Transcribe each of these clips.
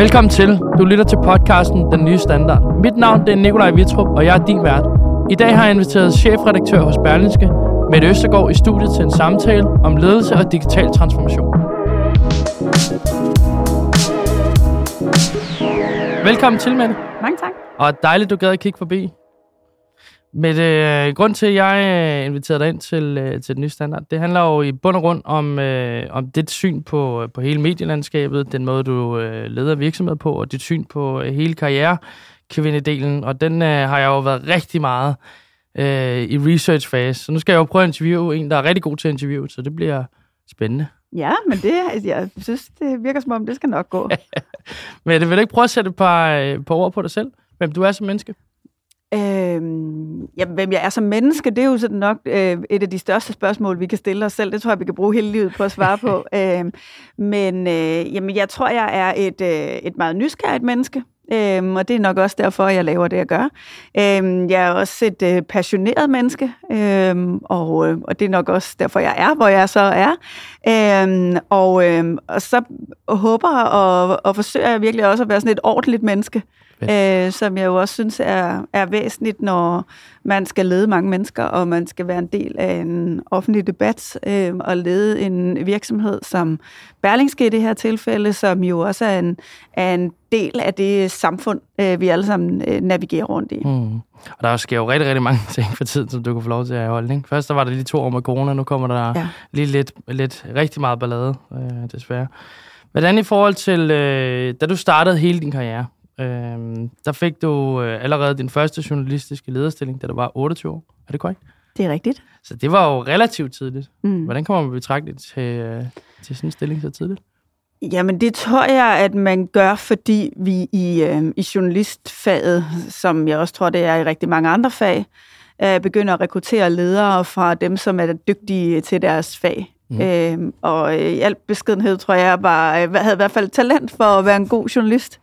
Velkommen til. Du lytter til podcasten Den Nye Standard. Mit navn det er Nikolaj Vitrup, og jeg er din vært. I dag har jeg inviteret chefredaktør hos Berlingske, Mette Østergaard, i studiet til en samtale om ledelse og digital transformation. Velkommen til, Mette. Mange tak. Og dejligt, du gad at kigge forbi. Med øh, grund til, at jeg øh, inviterede dig ind til, øh, til den nye standard, det handler jo i bund og grund om, øh, om dit syn på, på hele medielandskabet, den måde, du øh, leder virksomhed på, og dit syn på øh, hele karrierekvindedelen. Og den øh, har jeg jo været rigtig meget øh, i research-fase. Så nu skal jeg jo prøve at interviewe en, der er rigtig god til at interviewe, så det bliver spændende. Ja, men det, jeg synes, det virker som om, det skal nok gå. men det vil ikke prøve at sætte et par, øh, par ord på dig selv, hvem du er som menneske? Øhm, ja, hvem jeg er som menneske, det er jo sådan nok øh, et af de største spørgsmål, vi kan stille os selv. Det tror jeg, vi kan bruge hele livet på at svare på. øhm, men øh, jamen, jeg tror, jeg er et, øh, et meget nysgerrigt menneske. Øhm, og det er nok også derfor, jeg laver det, jeg gør. Øhm, jeg er også et øh, passioneret menneske, øhm, og, øh, og det er nok også derfor, jeg er, hvor jeg så er. Øhm, og, øh, og så håber og, og forsøger jeg virkelig også at være sådan et ordentligt menneske øh, som jeg jo også synes er, er væsentligt, når man skal lede mange mennesker, og man skal være en del af en offentlig debat, øh, og lede en virksomhed som Berlingske i det her tilfælde, som jo også er en, er en del af det samfund, øh, vi alle sammen øh, navigerer rundt i. Mm. Og der sker jo rigtig, rigtig mange ting for tiden, som du kan få lov til at holde. Ikke? Først der var der lige to år med corona, nu kommer der ja. lige lidt, lidt rigtig meget ballade, øh, desværre. Hvordan i forhold til, øh, da du startede hele din karriere, øh, der fik du øh, allerede din første journalistiske lederstilling, da du var 28 år. Er det korrekt? Det er rigtigt. Så det var jo relativt tidligt. Mm. Hvordan kommer man betragte til, øh, til sådan en stilling så tidligt? Jamen det tror jeg, at man gør, fordi vi i, øh, i journalistfaget, som jeg også tror, det er i rigtig mange andre fag, øh, begynder at rekruttere ledere fra dem, som er dygtige til deres fag. Mm. Øh, og i al beskedenhed tror jeg, bare, øh, havde i hvert fald talent for at være en god journalist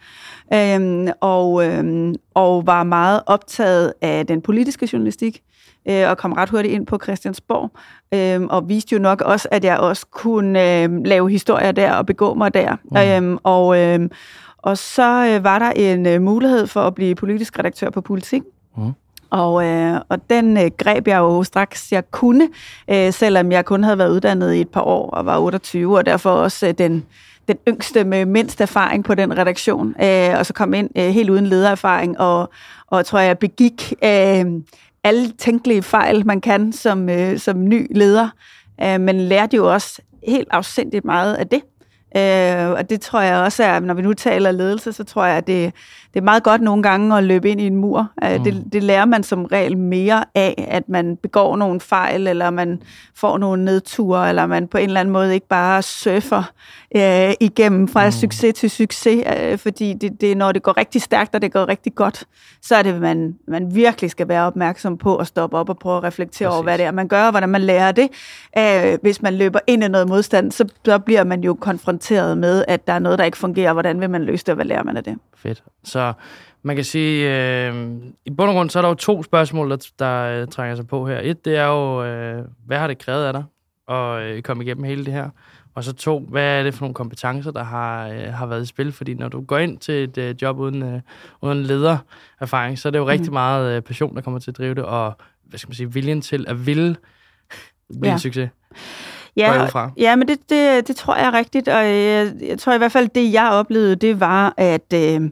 øhm, og, øhm, og var meget optaget af den politiske journalistik, øh, og kom ret hurtigt ind på Christiansborg, øh, og viste jo nok også, at jeg også kunne øh, lave historier der og begå mig der. Mm. Øhm, og, øh, og så øh, var der en øh, mulighed for at blive politisk redaktør på Politik. Mm. Og, øh, og den øh, greb jeg jo straks, jeg kunne, øh, selvom jeg kun havde været uddannet i et par år og var 28, og derfor også øh, den den yngste med mindst erfaring på den redaktion, øh, og så kom ind øh, helt uden ledererfaring, og, og tror jeg begik øh, alle tænkelige fejl, man kan som, øh, som ny leder, øh, men lærte jo også helt afsindigt meget af det. Øh, og det tror jeg også er, når vi nu taler ledelse, så tror jeg, at det, det er meget godt nogle gange at løbe ind i en mur. Øh, mm. Det, det lærer man som regel mere af, at man begår nogle fejl, eller man får nogle nedture, eller man på en eller anden måde ikke bare surfer øh, igennem fra mm. succes til succes, øh, fordi det, det, når det går rigtig stærkt, og det går rigtig godt, så er det, man, man virkelig skal være opmærksom på at stoppe op og prøve at reflektere Præcis. over, hvad det er, man gør, og hvordan man lærer det. Øh, hvis man løber ind i noget modstand, så, så bliver man jo konfronteret med, at der er noget, der ikke fungerer. Hvordan vil man løse det, og hvad lærer man af det? Fedt. Så man kan sige, øh, i bund og grund, så er der jo to spørgsmål, der, der uh, trænger sig på her. Et, det er jo, øh, hvad har det krævet af dig at øh, komme igennem hele det her? Og så to, hvad er det for nogle kompetencer, der har, øh, har været i spil? Fordi når du går ind til et øh, job uden, øh, uden ledererfaring, så er det jo mm. rigtig meget øh, passion, der kommer til at drive det, og hvad skal man sige, viljen til at ville blive ja. en succes. Ja, ja men det, det, det tror jeg er rigtigt, og jeg, jeg tror i hvert fald, det jeg oplevede, det var, at... Øh,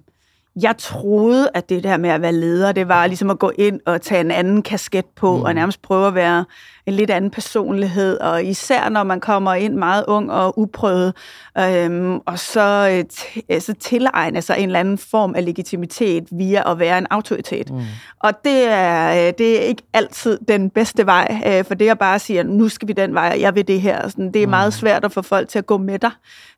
jeg troede, at det der med at være leder, det var ligesom at gå ind og tage en anden kasket på, mm. og nærmest prøve at være en lidt anden personlighed, og især når man kommer ind meget ung og uprøvet, øhm, og så, øh, t- så tilegne sig en eller anden form af legitimitet via at være en autoritet. Mm. Og det er, øh, det er ikke altid den bedste vej, øh, for det er bare at sige, at nu skal vi den vej, jeg vil det her. Sådan, det er mm. meget svært at få folk til at gå med dig,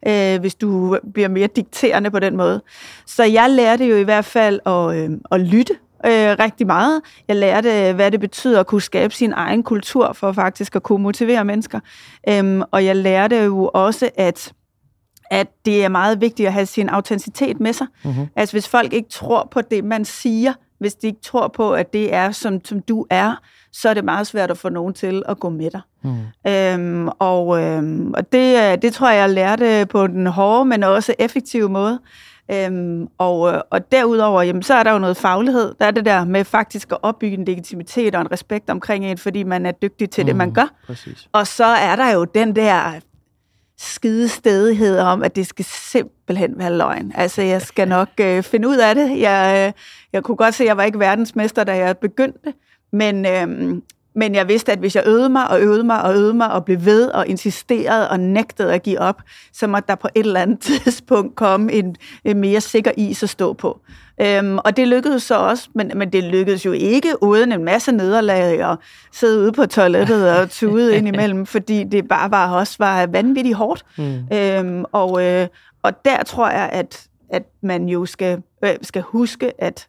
øh, hvis du bliver mere dikterende på den måde. Så jeg lærte jo i hvert fald at, øh, at lytte øh, rigtig meget. Jeg lærte, hvad det betyder at kunne skabe sin egen kultur for faktisk at kunne motivere mennesker. Øhm, og jeg lærte jo også, at at det er meget vigtigt at have sin autenticitet med sig. Mm-hmm. Altså hvis folk ikke tror på det, man siger, hvis de ikke tror på, at det er, som, som du er, så er det meget svært at få nogen til at gå med dig. Mm. Øhm, og øhm, og det, det tror jeg, jeg lærte på den hårde, men også effektive måde. Øhm, og, øh, og derudover, jamen, så er der jo noget faglighed. Der er det der med faktisk at opbygge en legitimitet og en respekt omkring en, fordi man er dygtig til mm, det, man gør. Præcis. Og så er der jo den der skide stedighed om, at det skal simpelthen være løgn. Altså, jeg skal nok øh, finde ud af det. Jeg, øh, jeg kunne godt se, at jeg var ikke verdensmester, da jeg begyndte, men, øh, men jeg vidste, at hvis jeg øvede mig og øvede mig og øvede mig og blev ved og insisterede og nægtede at give op, så måtte der på et eller andet tidspunkt komme en, en mere sikker is at stå på. Øhm, og det lykkedes så også, men, men det lykkedes jo ikke uden en masse nederlag og sidde ude på toilettet og tude ind imellem, fordi det bare var også var vanvittigt hårdt. Mm. Øhm, og, øh, og der tror jeg, at, at man jo skal, øh, skal huske, at,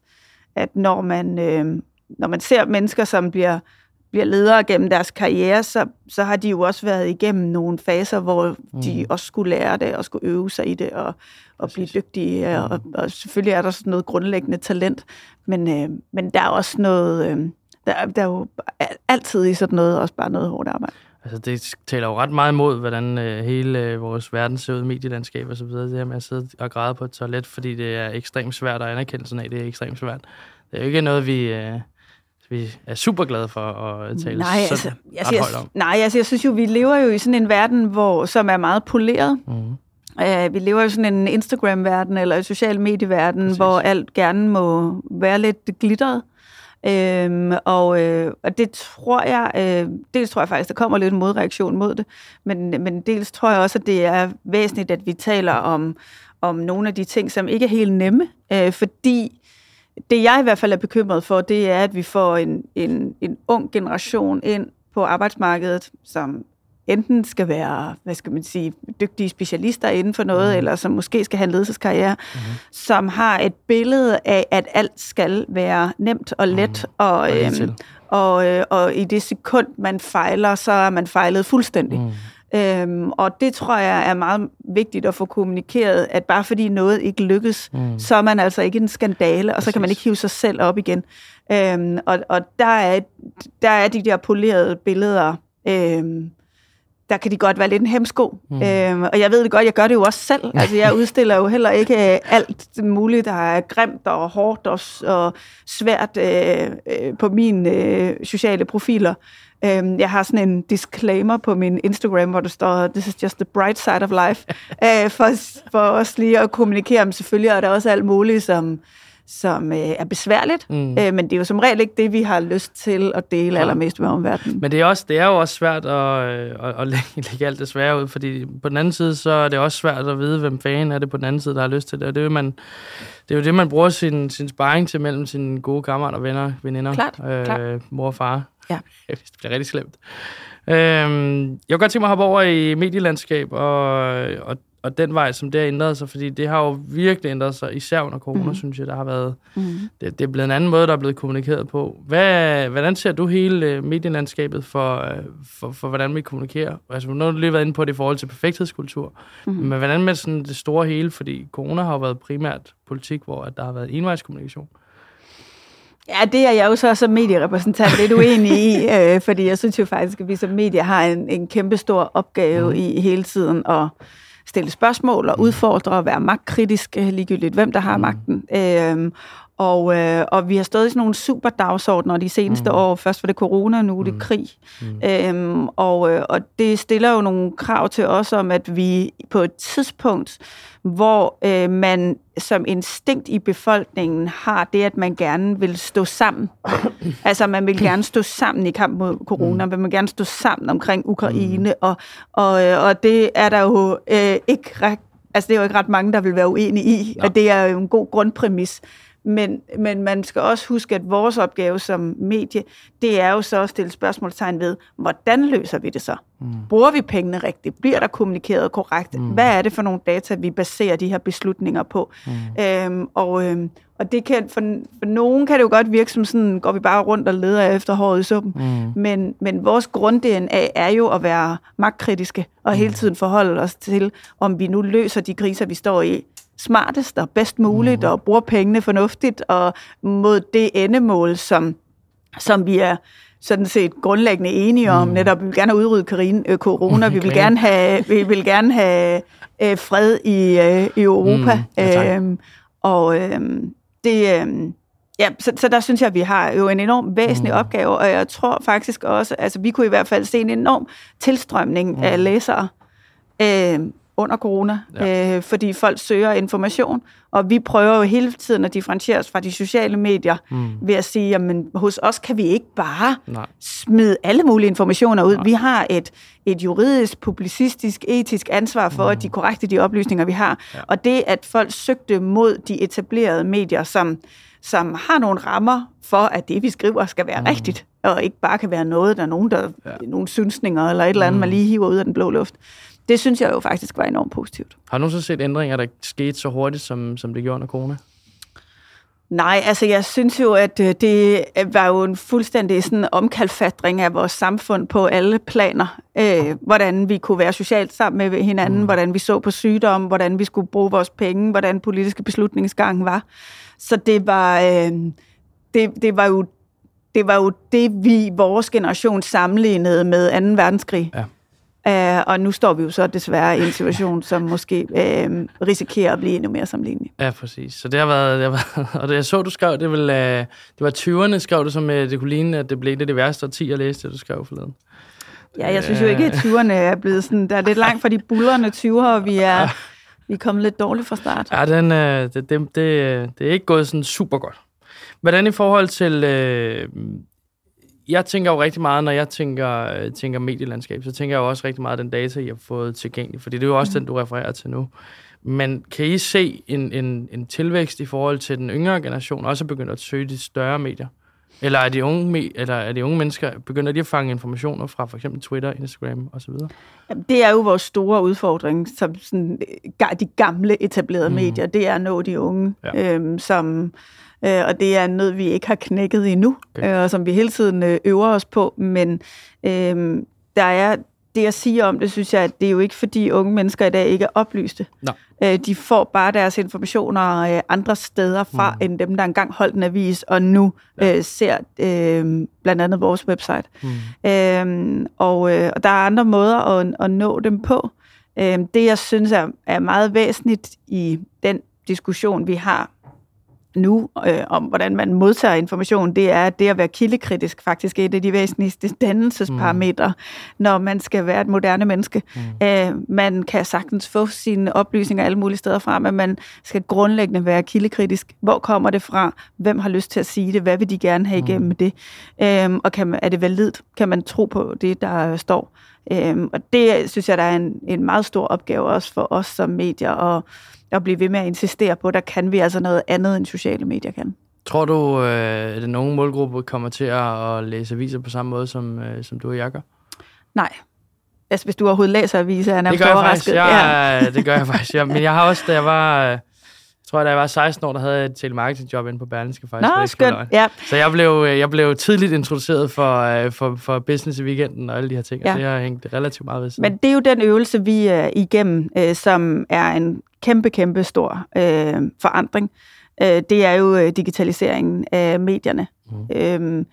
at når man, øh, når man ser mennesker, som bliver bliver ledere gennem deres karriere, så, så har de jo også været igennem nogle faser, hvor mm. de også skulle lære det, og skulle øve sig i det, og, og blive dygtige. Mm. Og, og selvfølgelig er der sådan noget grundlæggende talent, men, øh, men der er også noget, øh, der, der er jo altid i sådan noget også bare noget hårdt arbejde. Altså, det taler jo ret meget imod, hvordan øh, hele øh, vores verden ser ud, medielandskab og så videre. Det her med at sidde og græde på et toilet, fordi det er ekstremt svært at anerkende sådan af, det er ekstremt svært. Det er jo ikke noget, vi... Øh, vi er super glade for at tale nej, altså, jeg, ret højt om. Nej, altså, jeg synes jo, vi lever jo i sådan en verden, hvor, som er meget poleret. Mm. Uh, vi lever i sådan en Instagram-verden eller en social medieverden, Præcis. hvor alt gerne må være lidt glitteret. Øhm, og, øh, og det tror jeg, øh, dels tror jeg faktisk, der kommer lidt en modreaktion mod det, men, men dels tror jeg også, at det er væsentligt, at vi taler om, om nogle af de ting, som ikke er helt nemme, øh, fordi det jeg i hvert fald er bekymret for, det er, at vi får en, en, en ung generation ind på arbejdsmarkedet, som enten skal være, hvad skal man sige, dygtige specialister inden for noget, mm. eller som måske skal have en ledelseskarriere, mm. som har et billede af, at alt skal være nemt og let, mm. og, og, øhm, og, øh, og i det sekund, man fejler, så er man fejlet fuldstændig. Mm. Øhm, og det tror jeg er meget vigtigt at få kommunikeret, at bare fordi noget ikke lykkes, mm. så er man altså ikke en skandale, og Præcis. så kan man ikke hive sig selv op igen. Øhm, og og der, er, der er de der polerede billeder, øhm, der kan de godt være lidt en hemsko. Mm. Øhm, og jeg ved det godt, jeg gør det jo også selv. Altså, jeg udstiller jo heller ikke alt muligt, der er grimt og hårdt og, og svært øh, øh, på mine øh, sociale profiler. Øhm, jeg har sådan en disclaimer på min Instagram, hvor der står, this is just the bright side of life, øh, for, for os lige at kommunikere om. Selvfølgelig er der også alt muligt, som, som øh, er besværligt, mm. øh, men det er jo som regel ikke det, vi har lyst til at dele ja. allermest med omverdenen. Men det er, også, det er jo også svært at, øh, at, at lægge, lægge alt det svære ud, fordi på den anden side, så er det også svært at vide, hvem fanden er det på den anden side, der har lyst til det, og det er jo, man, det er jo det, man bruger sin, sin sparring til mellem sine gode kammerater og venner, veninder, klart, øh, klart. mor og far. Ja. det bliver rigtig slemt. Øhm, jeg kunne godt tænke mig at hoppe over i medielandskab, og, og, og den vej, som det har ændret sig, fordi det har jo virkelig ændret sig, især under corona, mm. synes jeg, der har været, mm. det, det er blevet en anden måde, der er blevet kommunikeret på. Hvad, hvordan ser du hele øh, medielandskabet for, øh, for, for, hvordan vi kommunikerer? Altså, nu har du lige været inde på det i forhold til perfekthedskultur, mm. men hvordan med sådan det store hele, fordi corona har jo været primært politik, hvor at der har været envejskommunikation. Ja, det er jeg jo så som medierepræsentant lidt uenig i, øh, fordi jeg synes jo faktisk, at vi som medier har en, en kæmpe stor opgave mm. i hele tiden at stille spørgsmål og mhm. udfordre og være magtkritisk, øh, ligegyldigt hvem der har mm. magten. Øh, og, øh, og vi har stået i sådan nogle super dagsordner de seneste mm. år. Først var det corona, nu er det mm. krig. Mm. Øhm, og, øh, og det stiller jo nogle krav til os om, at vi på et tidspunkt, hvor øh, man som instinkt i befolkningen har det, at man gerne vil stå sammen. altså man vil gerne stå sammen i kamp mod corona, mm. man vil gerne stå sammen omkring Ukraine, mm. og, og, øh, og det er der jo øh, ikke ret, altså det er jo ikke ret mange, der vil være uenige i, ja. og det er jo en god grundpræmis. Men, men man skal også huske, at vores opgave som medie, det er jo så at stille spørgsmålstegn ved, hvordan løser vi det så? Mm. Bruger vi pengene rigtigt? Bliver der kommunikeret korrekt? Mm. Hvad er det for nogle data, vi baserer de her beslutninger på? Mm. Øhm, og, øhm, og det kan, for, for nogen kan det jo godt virke som sådan, går vi bare rundt og leder efter håret i suppen. Mm. Men, men vores grund-DNA er jo at være magtkritiske og mm. hele tiden forholde os til, om vi nu løser de kriser, vi står i, smartest og bedst muligt, mm. og bruger pengene fornuftigt, og mod det endemål, som, som vi er sådan set grundlæggende enige om. Mm. Netop, vi vil gerne have udryddet karine, øh, corona, vi vil gerne have, vi vil gerne have øh, fred i, øh, i Europa. Mm, ja, øhm, Og øh, det... Øh, Ja, så, så der synes jeg, at vi har jo en enorm væsentlig mm. opgave, og jeg tror faktisk også, altså vi kunne i hvert fald se en enorm tilstrømning mm. af læsere øh, under corona, ja. øh, fordi folk søger information, og vi prøver jo hele tiden at differentiere os fra de sociale medier mm. ved at sige, jamen hos os kan vi ikke bare Nej. smide alle mulige informationer ud. Nej. Vi har et, et juridisk, publicistisk, etisk ansvar for, mm. at de korrekte de oplysninger, vi har. Ja. Og det, at folk søgte mod de etablerede medier, som som har nogle rammer for, at det, vi skriver, skal være mm. rigtigt, og ikke bare kan være noget, der er nogen, der ja. nogle synsninger eller et eller andet, mm. man lige hiver ud af den blå luft. Det synes jeg jo faktisk var enormt positivt. Har du nogensinde set ændringer, der skete så hurtigt, som, som det gjorde under corona? Nej, altså jeg synes jo, at øh, det var jo en fuldstændig sådan omkalfatring af vores samfund på alle planer. Øh, hvordan vi kunne være socialt sammen med hinanden, mm. hvordan vi så på sygdom, hvordan vi skulle bruge vores penge, hvordan politiske beslutningsgangen var. Så det var, øh, det, det var jo det var jo det, vi, vores generation, sammenlignede med 2. verdenskrig. Ja. Uh, og nu står vi jo så desværre i en situation, som måske uh, risikerer at blive endnu mere sammenlignelig. Ja, præcis. Så det har været... Det har været og det, jeg så, du skrev, det, vel, uh, det var 20'erne, skrev du, som uh, det kunne ligne, at det blev det, det værste årti at læse, det du skrev forleden. Ja, jeg synes jo ikke, at 20'erne er blevet sådan... Der er lidt langt fra de bullerne 20'er, og vi er, vi er kommet lidt dårligt fra start. Ja, den, uh, det, det, det, det er ikke gået sådan super godt. Hvordan i forhold til... Uh, jeg tænker jo rigtig meget, når jeg tænker, tænker medielandskab, så tænker jeg jo også rigtig meget den data, jeg har fået tilgængelig, fordi det er jo også mm. den, du refererer til nu. Men kan I se en, en, en tilvækst i forhold til den yngre generation, også begyndt at søge de større medier? Eller er de unge, eller er de unge mennesker, begynder de at fange informationer fra for eksempel Twitter, Instagram osv.? Det er jo vores store udfordring, som sådan, de gamle etablerede mm. medier, det er at nå de unge, ja. øhm, som øh, og det er noget, vi ikke har knækket endnu, okay. øh, og som vi hele tiden øh, øver os på, men øh, der er det, jeg siger om det, synes jeg, at det er jo ikke, fordi unge mennesker i dag ikke er oplyste. No. Øh, de får bare deres informationer øh, andre steder fra, mm. end dem, der engang holdt en avis, og nu ja. øh, ser øh, blandt andet vores website. Mm. Øh, og, øh, og der er andre måder at, at nå dem på. Øh, det, jeg synes er, er meget væsentligt i den diskussion, vi har nu øh, om, hvordan man modtager information, det er, at det at være kildekritisk faktisk er et af de væsentligste dannelsesparametre, mm. når man skal være et moderne menneske. Mm. Øh, man kan sagtens få sine oplysninger alle mulige steder fra, men man skal grundlæggende være kildekritisk. Hvor kommer det fra? Hvem har lyst til at sige det? Hvad vil de gerne have igennem mm. det? Øh, og kan man, er det validt? Kan man tro på det, der står? Øh, og det synes jeg, der er en, en meget stor opgave også for os som medier, og at blive ved med at insistere på, der kan vi altså noget andet, end sociale medier kan. Tror du, øh, at nogen målgruppe kommer til at læse aviser på samme måde, som, øh, som du og jeg gør? Nej. Altså, hvis du overhovedet læser aviser, er jeg nærmest overrasket. Jeg, ja. det gør jeg faktisk. Ja. Men jeg har også, da jeg var... Øh, jeg tror, da jeg var 16 år, der havde jeg et telemarketingjob inde på Berlingske faktisk. Nå, skønt. Ja. Så jeg blev, øh, jeg blev tidligt introduceret for, øh, for, for business i weekenden og alle de her ting. Ja. det har hængt relativt meget ved siden. Men det er jo den øvelse, vi er igennem, øh, som er en kæmpe, kæmpe stor øh, forandring. Det er jo digitaliseringen af medierne. Mm. Øh,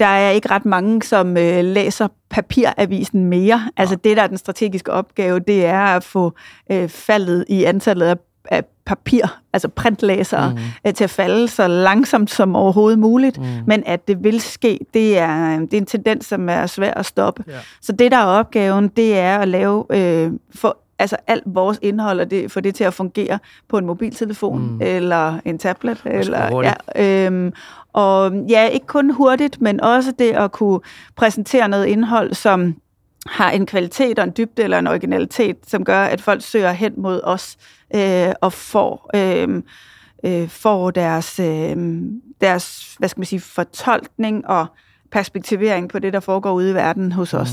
der er ikke ret mange, som øh, læser papiravisen mere. Altså det, der er den strategiske opgave, det er at få øh, faldet i antallet af, af papir, altså printlæsere, mm. øh, til at falde så langsomt som overhovedet muligt. Mm. Men at det vil ske, det er, det er en tendens, som er svær at stoppe. Yeah. Så det, der er opgaven, det er at lave, øh, for altså alt vores indhold, og det, få det til at fungere på en mobiltelefon, mm. eller en tablet. Eller, ja, øhm, og ja, ikke kun hurtigt, men også det at kunne præsentere noget indhold, som har en kvalitet og en dybde eller en originalitet, som gør, at folk søger hen mod os øh, og får, øh, øh, får deres, øh, deres, hvad skal man sige, fortolkning og perspektivering på det, der foregår ude i verden hos os.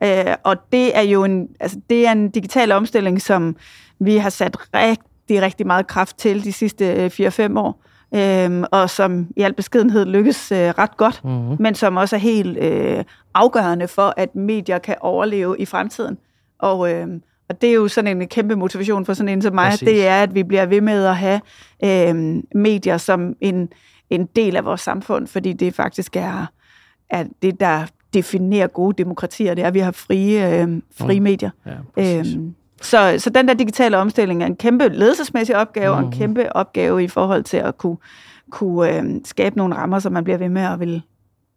Mm. Øh, og det er jo en, altså, det er en digital omstilling, som vi har sat rigtig, rigtig meget kraft til de sidste 4-5 øh, år, øh, og som i al beskedenhed lykkes øh, ret godt, mm. men som også er helt øh, afgørende for, at medier kan overleve i fremtiden. Og, øh, og det er jo sådan en kæmpe motivation for sådan en som mig, Præcis. det er, at vi bliver ved med at have øh, medier som en, en del af vores samfund, fordi det faktisk er er det, der definerer gode demokratier, det er, at vi har frie, øh, frie medier. Ja, øhm, Så, så den der digitale omstilling er en kæmpe ledelsesmæssig opgave, mm. og en kæmpe opgave i forhold til at kunne, kunne øh, skabe nogle rammer, så man bliver ved med at vil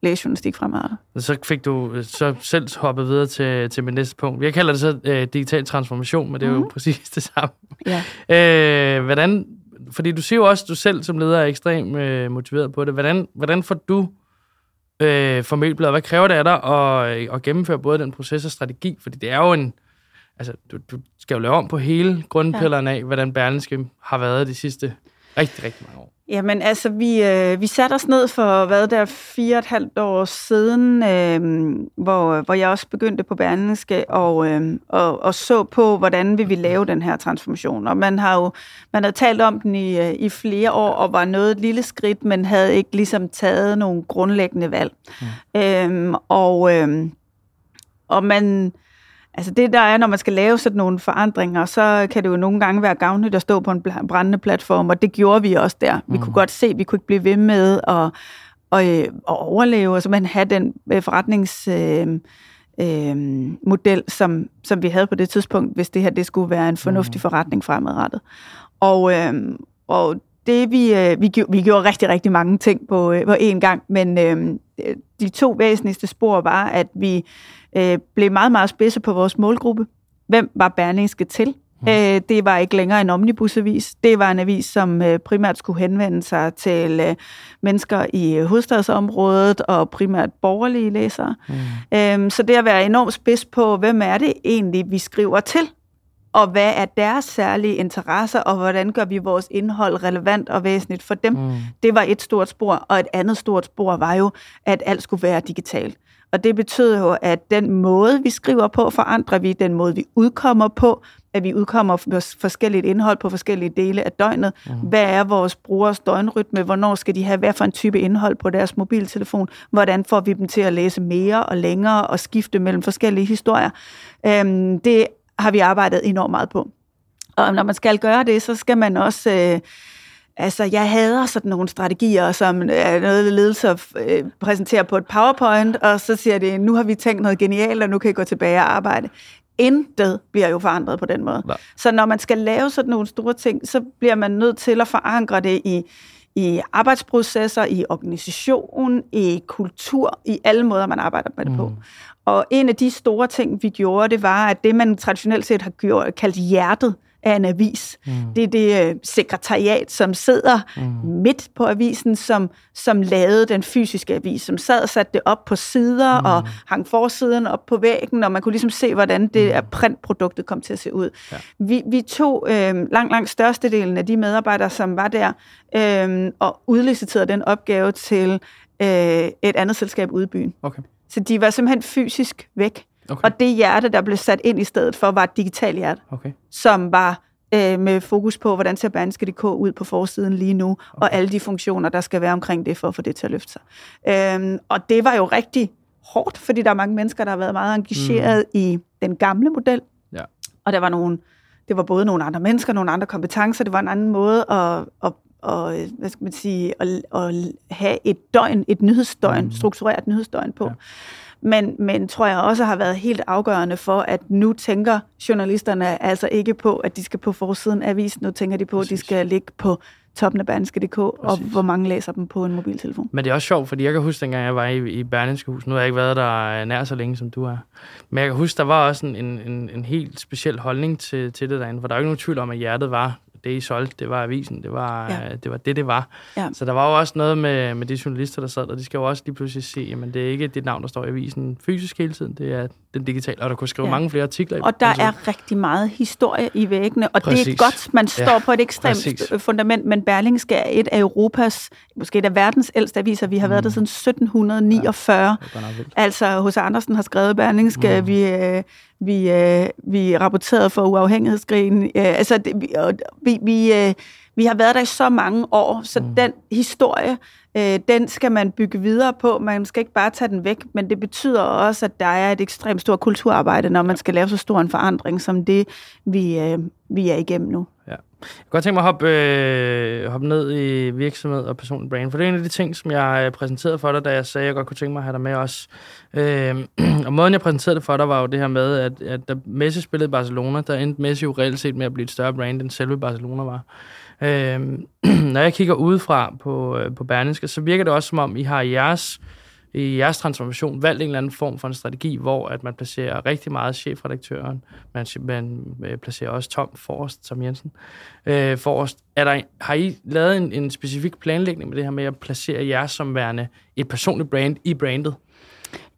læse journalistik fremadrettet. Så fik du så selv hoppet videre til, til mit næste punkt. Jeg kalder det så øh, digital transformation, men det er mm. jo præcis det samme. Ja. Øh, hvordan, fordi du siger jo også, at du selv som leder er ekstremt øh, motiveret på det. Hvordan, hvordan får du øh, formelt Hvad kræver det af dig at, at gennemføre både den proces og strategi? Fordi det er jo en... Altså, du, du skal jo lave om på hele grundpillerne af, hvordan Berlingske har været de sidste rigtig, rigtig mange år. Jamen altså, vi, øh, vi satte os ned for, hvad der, fire og et halvt år siden, øh, hvor, hvor jeg også begyndte på Berlingske og, øh, og, og så på, hvordan vi ville lave den her transformation. Og man har jo man havde talt om den i, øh, i flere år, og var noget et lille skridt, men havde ikke ligesom taget nogle grundlæggende valg. Mm. Øh, og, øh, og man Altså det der er, når man skal lave sådan nogle forandringer, så kan det jo nogle gange være gavnligt at stå på en brændende platform, og det gjorde vi også der. Vi mm. kunne godt se, at vi kunne ikke blive ved med at, at, at overleve, og så man have den øh, forretningsmodel, øh, øh, model, som, som vi havde på det tidspunkt, hvis det her det skulle være en fornuftig mm. forretning fremadrettet. Og, øh, og det vi, øh, vi, vi gjorde rigtig, rigtig mange ting på, øh, på én gang, men øh, de to væsentligste spor var, at vi øh, blev meget, meget spidse på vores målgruppe. Hvem var Berlingske til? Mm. Øh, det var ikke længere en omnibusavis. Det var en avis, som øh, primært skulle henvende sig til øh, mennesker i hovedstadsområdet og primært borgerlige læsere. Mm. Øh, så det at være enormt spids på, hvem er det egentlig, vi skriver til? og hvad er deres særlige interesser, og hvordan gør vi vores indhold relevant og væsentligt for dem. Mm. Det var et stort spor, og et andet stort spor var jo, at alt skulle være digitalt. Og det betyder jo, at den måde, vi skriver på, forandrer vi, den måde, vi udkommer på, at vi udkommer med forskelligt indhold på forskellige dele af døgnet. Mm. Hvad er vores brugers døgnrytme? Hvornår skal de have hvad for en type indhold på deres mobiltelefon? Hvordan får vi dem til at læse mere og længere og skifte mellem forskellige historier? Øhm, det har vi arbejdet enormt meget på. Og når man skal gøre det, så skal man også... Øh, altså, jeg hader sådan nogle strategier, som er noget, ledelse øh, præsenterer på et PowerPoint, og så siger det, nu har vi tænkt noget genialt, og nu kan I gå tilbage og arbejde. Intet bliver jo forandret på den måde. Nej. Så når man skal lave sådan nogle store ting, så bliver man nødt til at forankre det i, i arbejdsprocesser, i organisation, i kultur, i alle måder, man arbejder med det på. Mm. Og en af de store ting, vi gjorde, det var, at det, man traditionelt set har gjort, kaldt hjertet af en avis, mm. det er det uh, sekretariat, som sidder mm. midt på avisen, som, som lavede den fysiske avis, som sad og satte det op på sider mm. og hang forsiden op på væggen, og man kunne ligesom se, hvordan det mm. printproduktet kom til at se ud. Ja. Vi, vi tog øh, langt, langt størstedelen af de medarbejdere, som var der, øh, og udliciterede den opgave til øh, et andet selskab ude i byen. Okay. Så de var simpelthen fysisk væk. Okay. Og det hjerte, der blev sat ind i stedet for, var et digitalt hjerte, okay. som var øh, med fokus på, hvordan ser Berlingske.dk ud på forsiden lige nu, okay. og alle de funktioner, der skal være omkring det, for at få det til at løfte sig. Øhm, og det var jo rigtig hårdt, fordi der er mange mennesker, der har været meget engageret mm. i den gamle model. Ja. Og der var nogle, det var både nogle andre mennesker, nogle andre kompetencer, det var en anden måde at, at og, hvad skal man sige, at, at have et døgn, et nyhedsdøgn, mm. struktureret nyhedsdøgn på. Ja. Men, men tror jeg også har været helt afgørende for, at nu tænker journalisterne altså ikke på, at de skal på forsiden af avisen. Nu tænker de på, Præcis. at de skal ligge på toppen af Berlingske.dk, og hvor mange læser dem på en mobiltelefon. Men det er også sjovt, fordi jeg kan huske, dengang jeg var i, i Berlingske Hus, nu har jeg ikke været der nær så længe, som du er, men jeg kan huske, der var også en, en, en helt speciel holdning til, til det derinde, for der er jo ikke nogen tvivl om, at hjertet var det, I solgte, det var avisen. Det var, ja. det, var det, det var. Ja. Så der var jo også noget med, med de journalister, der sad der. De skal jo også lige pludselig se, jamen det er ikke dit navn, der står i avisen fysisk hele tiden. Det er den digitale, og der kunne skrive ja. mange flere artikler. Og der altså. er rigtig meget historie i væggene, og Præcis. det er godt, man står ja. på et ekstremt Præcis. fundament, men Berlingske er et af Europas, måske et af verdens ældste aviser. Vi har mm. været der siden 1749. Ja, altså, hos Andersen har skrevet Berlingske, mm. vi, øh, vi, øh, vi rapporterede for uafhængighedskrigen. Øh, altså, det, vi, vi, vi, øh, vi har været der i så mange år, så mm. den historie Øh, den skal man bygge videre på. Man skal ikke bare tage den væk, men det betyder også, at der er et ekstremt stort kulturarbejde, når man skal lave så stor en forandring, som det, vi, øh, vi er igennem nu. Ja. Jeg kunne godt tænke mig at hoppe, øh, hoppe ned i virksomhed og personlig brand, for det er en af de ting, som jeg øh, præsenterede for dig, da jeg sagde, at jeg godt kunne tænke mig at have dig med også. Øh, og måden, jeg præsenterede det for dig, var jo det her med, at, at da Messi spillede i Barcelona, der endte Messi jo reelt set med at blive et større brand, end selve Barcelona var. Øh, når jeg kigger udefra på, øh, på Berlingske, så virker det også som om, I har jeres i jeres transformation valgt en eller anden form for en strategi, hvor at man placerer rigtig meget chefredaktøren, man, man øh, placerer også Tom Forrest, som Jensen, øh, Forrest. Er der, har I lavet en, en specifik planlægning med det her med at placere jer som værende et personligt brand i brandet?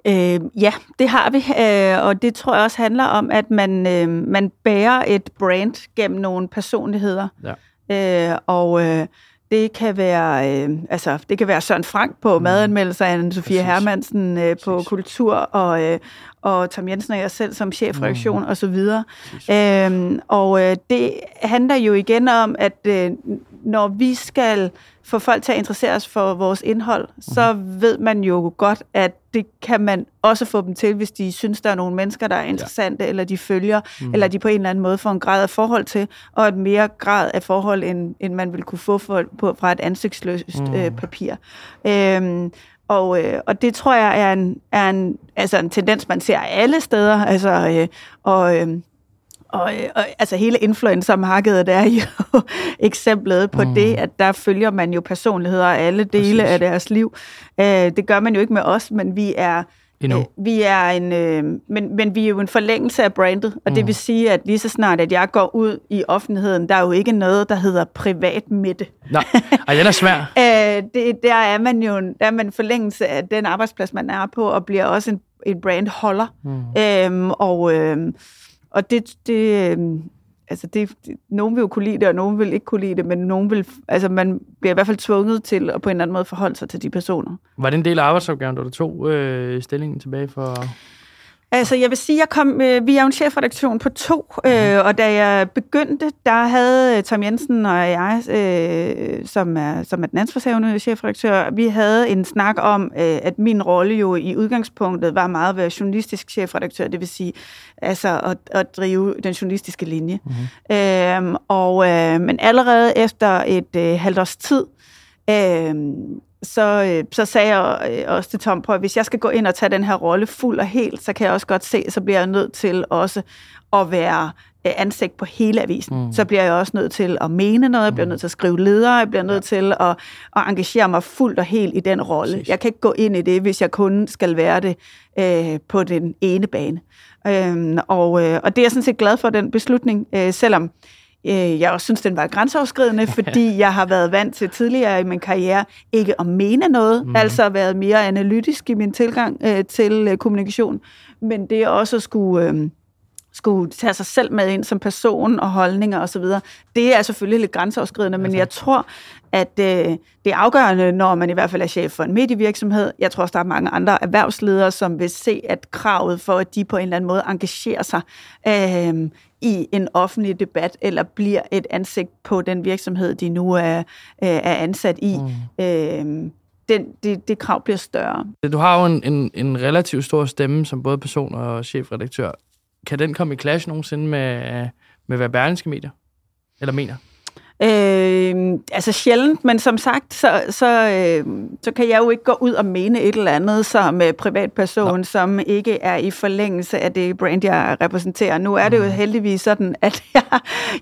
Øh, ja, det har vi, øh, og det tror jeg også handler om, at man, øh, man bærer et brand gennem nogle personligheder. Ja. Øh, og øh, det kan være, øh, altså, det kan være Søren Frank på mm. madanmeldelser, anne Sofie Hermansen øh, på kultur, og, øh, og Tom Jensen og jeg selv som chefreaktion mm. og så videre. Øhm, og øh, det handler jo igen om, at øh, når vi skal få folk til at interessere sig for vores indhold, så ved man jo godt, at det kan man også få dem til, hvis de synes, der er nogle mennesker, der er interessante, ja. eller de følger, mm. eller de på en eller anden måde får en grad af forhold til, og et mere grad af forhold, end, end man vil kunne få for, på, fra et ansigtsløst mm. øh, papir. Øhm, og, øh, og det tror jeg er en, er en, altså en tendens, man ser alle steder. Altså, øh, og, øh, og, øh, og altså hele influencermarkedet er jo eksemplet på mm. det, at der følger man jo personligheder af alle dele Præcis. af deres liv. Øh, det gør man jo ikke med os, men vi er Endnu. Øh, vi er en, øh, men, men vi er jo en forlængelse af brandet, og mm. det vil sige, at lige så snart, at jeg går ud i offentligheden, der er jo ikke noget, der hedder privat midte. Nej, og den er svær. øh, det, der er man jo der er man en forlængelse af den arbejdsplads, man er på, og bliver også en, en brandholder. Mm. Øhm, og, øh, og det, det, øhm, altså det, det, nogen vil jo kunne lide det, og nogen vil ikke kunne lide det, men nogen vil, altså man bliver i hvert fald tvunget til at på en eller anden måde forholde sig til de personer. Var det en del af arbejdsopgaven, da du tog øh, stillingen tilbage for... Altså, jeg vil sige, jeg kom, øh, vi er jo en chefredaktion på to, øh, mhm. og da jeg begyndte, der havde øh, Tom Jensen og jeg, øh, som, er, som er den ansvarshavende chefredaktør, vi havde en snak om, øh, at min rolle jo i udgangspunktet var meget at være journalistisk chefredaktør, det vil sige altså at, at drive den journalistiske linje. Mm-hmm. Øh, og, øh, men allerede efter et øh, halvt års tid, øh, så, øh, så sagde jeg øh, også til Tom, på, at hvis jeg skal gå ind og tage den her rolle fuld og helt, så kan jeg også godt se, så bliver jeg nødt til også at være øh, ansigt på hele avisen. Mm. Så bliver jeg også nødt til at mene noget, jeg bliver mm. nødt til at skrive ledere, jeg bliver nødt ja. til at, at engagere mig fuldt og helt i den rolle. Jeg kan ikke gå ind i det, hvis jeg kun skal være det øh, på den ene bane. Øhm, og, øh, og det er jeg sådan set glad for, den beslutning, øh, selvom Øh, jeg også synes, den var grænseoverskridende, fordi jeg har været vant til tidligere i min karriere ikke at mene noget, mm. altså været mere analytisk i min tilgang øh, til øh, kommunikation, men det også at skulle... Øh, skulle tage sig selv med ind som person og holdninger osv., det er selvfølgelig lidt grænseoverskridende, men jeg tror, at øh, det er afgørende, når man i hvert fald er chef for en medievirksomhed. Jeg tror også, der er mange andre erhvervsledere, som vil se, at kravet for, at de på en eller anden måde engagerer sig øh, i en offentlig debat, eller bliver et ansigt på den virksomhed, de nu er, øh, er ansat i, mm. øh, den, det, det krav bliver større. Du har jo en, en, en relativt stor stemme som både person og chefredaktør. Kan den komme i clash nogensinde med, med hvad Berlingske medier? Eller mener? Øh, altså sjældent, men som sagt, så, så, øh, så kan jeg jo ikke gå ud og mene et eller andet som øh, privatperson, Nå. som ikke er i forlængelse af det brand, jeg repræsenterer. Nu er det jo mm. heldigvis sådan, at jeg,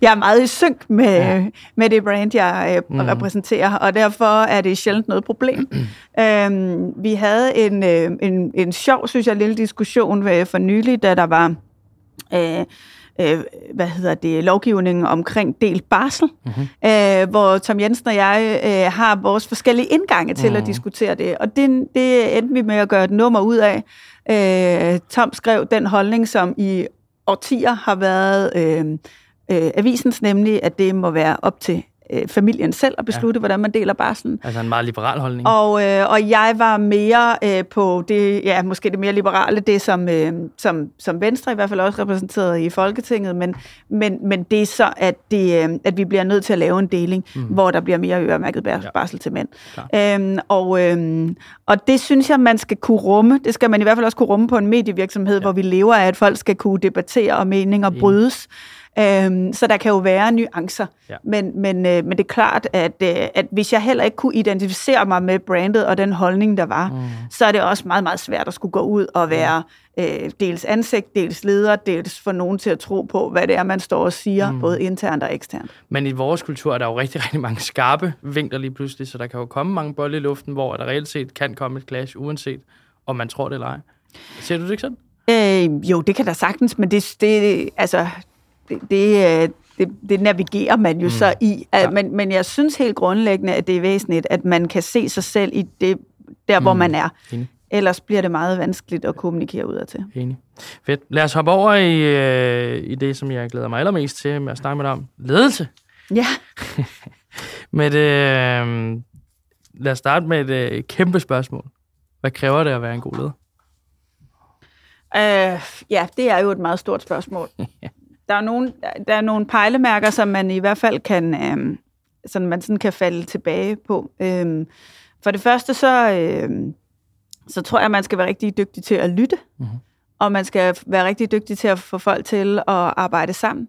jeg er meget i synk med, ja. med det brand, jeg øh, mm. repræsenterer, og derfor er det sjældent noget problem. øh, vi havde en, øh, en, en sjov, synes jeg, lille diskussion for nylig, da der var... Øh, øh, hvad hedder det, lovgivningen omkring delt barsel, mm-hmm. øh, hvor Tom Jensen og jeg øh, har vores forskellige indgange til mm. at mhm. diskutere det, og det, det endte vi med at gøre et nummer ud af. Øh, Tom skrev den holdning, som i årtier har været øh, øh, avisens, nemlig at det må være op til øh, familien selv at beslutte, ja. hvordan man deler barslen. Altså en meget liberal holdning. Og, øh, og jeg var mere øh, på det, ja, måske det mere liberale, det som, øh, som, som Venstre i hvert fald også repræsenteret i Folketinget, men, men, men det er så, at, det, øh, at vi bliver nødt til at lave en deling, mm. hvor der bliver mere øremærket barsel ja. til mænd. Øhm, og, øh, og det synes jeg, man skal kunne rumme. Det skal man i hvert fald også kunne rumme på en medievirksomhed, ja. hvor vi lever af, at folk skal kunne debattere og meninger brydes. Øhm, så der kan jo være nuancer. Ja. Men, men, øh, men det er klart, at, øh, at hvis jeg heller ikke kunne identificere mig med brandet og den holdning, der var, mm. så er det også meget, meget svært at skulle gå ud og være øh, dels ansigt, dels leder, dels få nogen til at tro på, hvad det er, man står og siger, mm. både internt og eksternt. Men i vores kultur er der jo rigtig, rigtig mange skarpe vinkler lige pludselig, så der kan jo komme mange bolde i luften, hvor der reelt set kan komme et clash, uanset om man tror det eller ej. Ser du det ikke sådan? Øh, jo, det kan der sagtens, men det, det, altså, det, det, øh, det, det navigerer man jo mm. så i. Ja. Men, men jeg synes helt grundlæggende, at det er væsentligt, at man kan se sig selv i det, der, mm. hvor man er. Enig. Ellers bliver det meget vanskeligt at kommunikere udadtil. Enig. Fedt. Lad os hoppe over i, øh, i det, som jeg glæder mig allermest til med at snakke med dig om. Ledelse. Ja. med det, øh, lad os starte med et øh, kæmpe spørgsmål. Hvad kræver det at være en god leder? Uh, ja, det er jo et meget stort spørgsmål. der, er nogle, der er nogle pejlemærker, som man i hvert fald kan, uh, sådan man sådan kan falde tilbage på. Uh, for det første, så, uh, så tror jeg, at man skal være rigtig dygtig til at lytte, mm-hmm. og man skal være rigtig dygtig til at få folk til at arbejde sammen.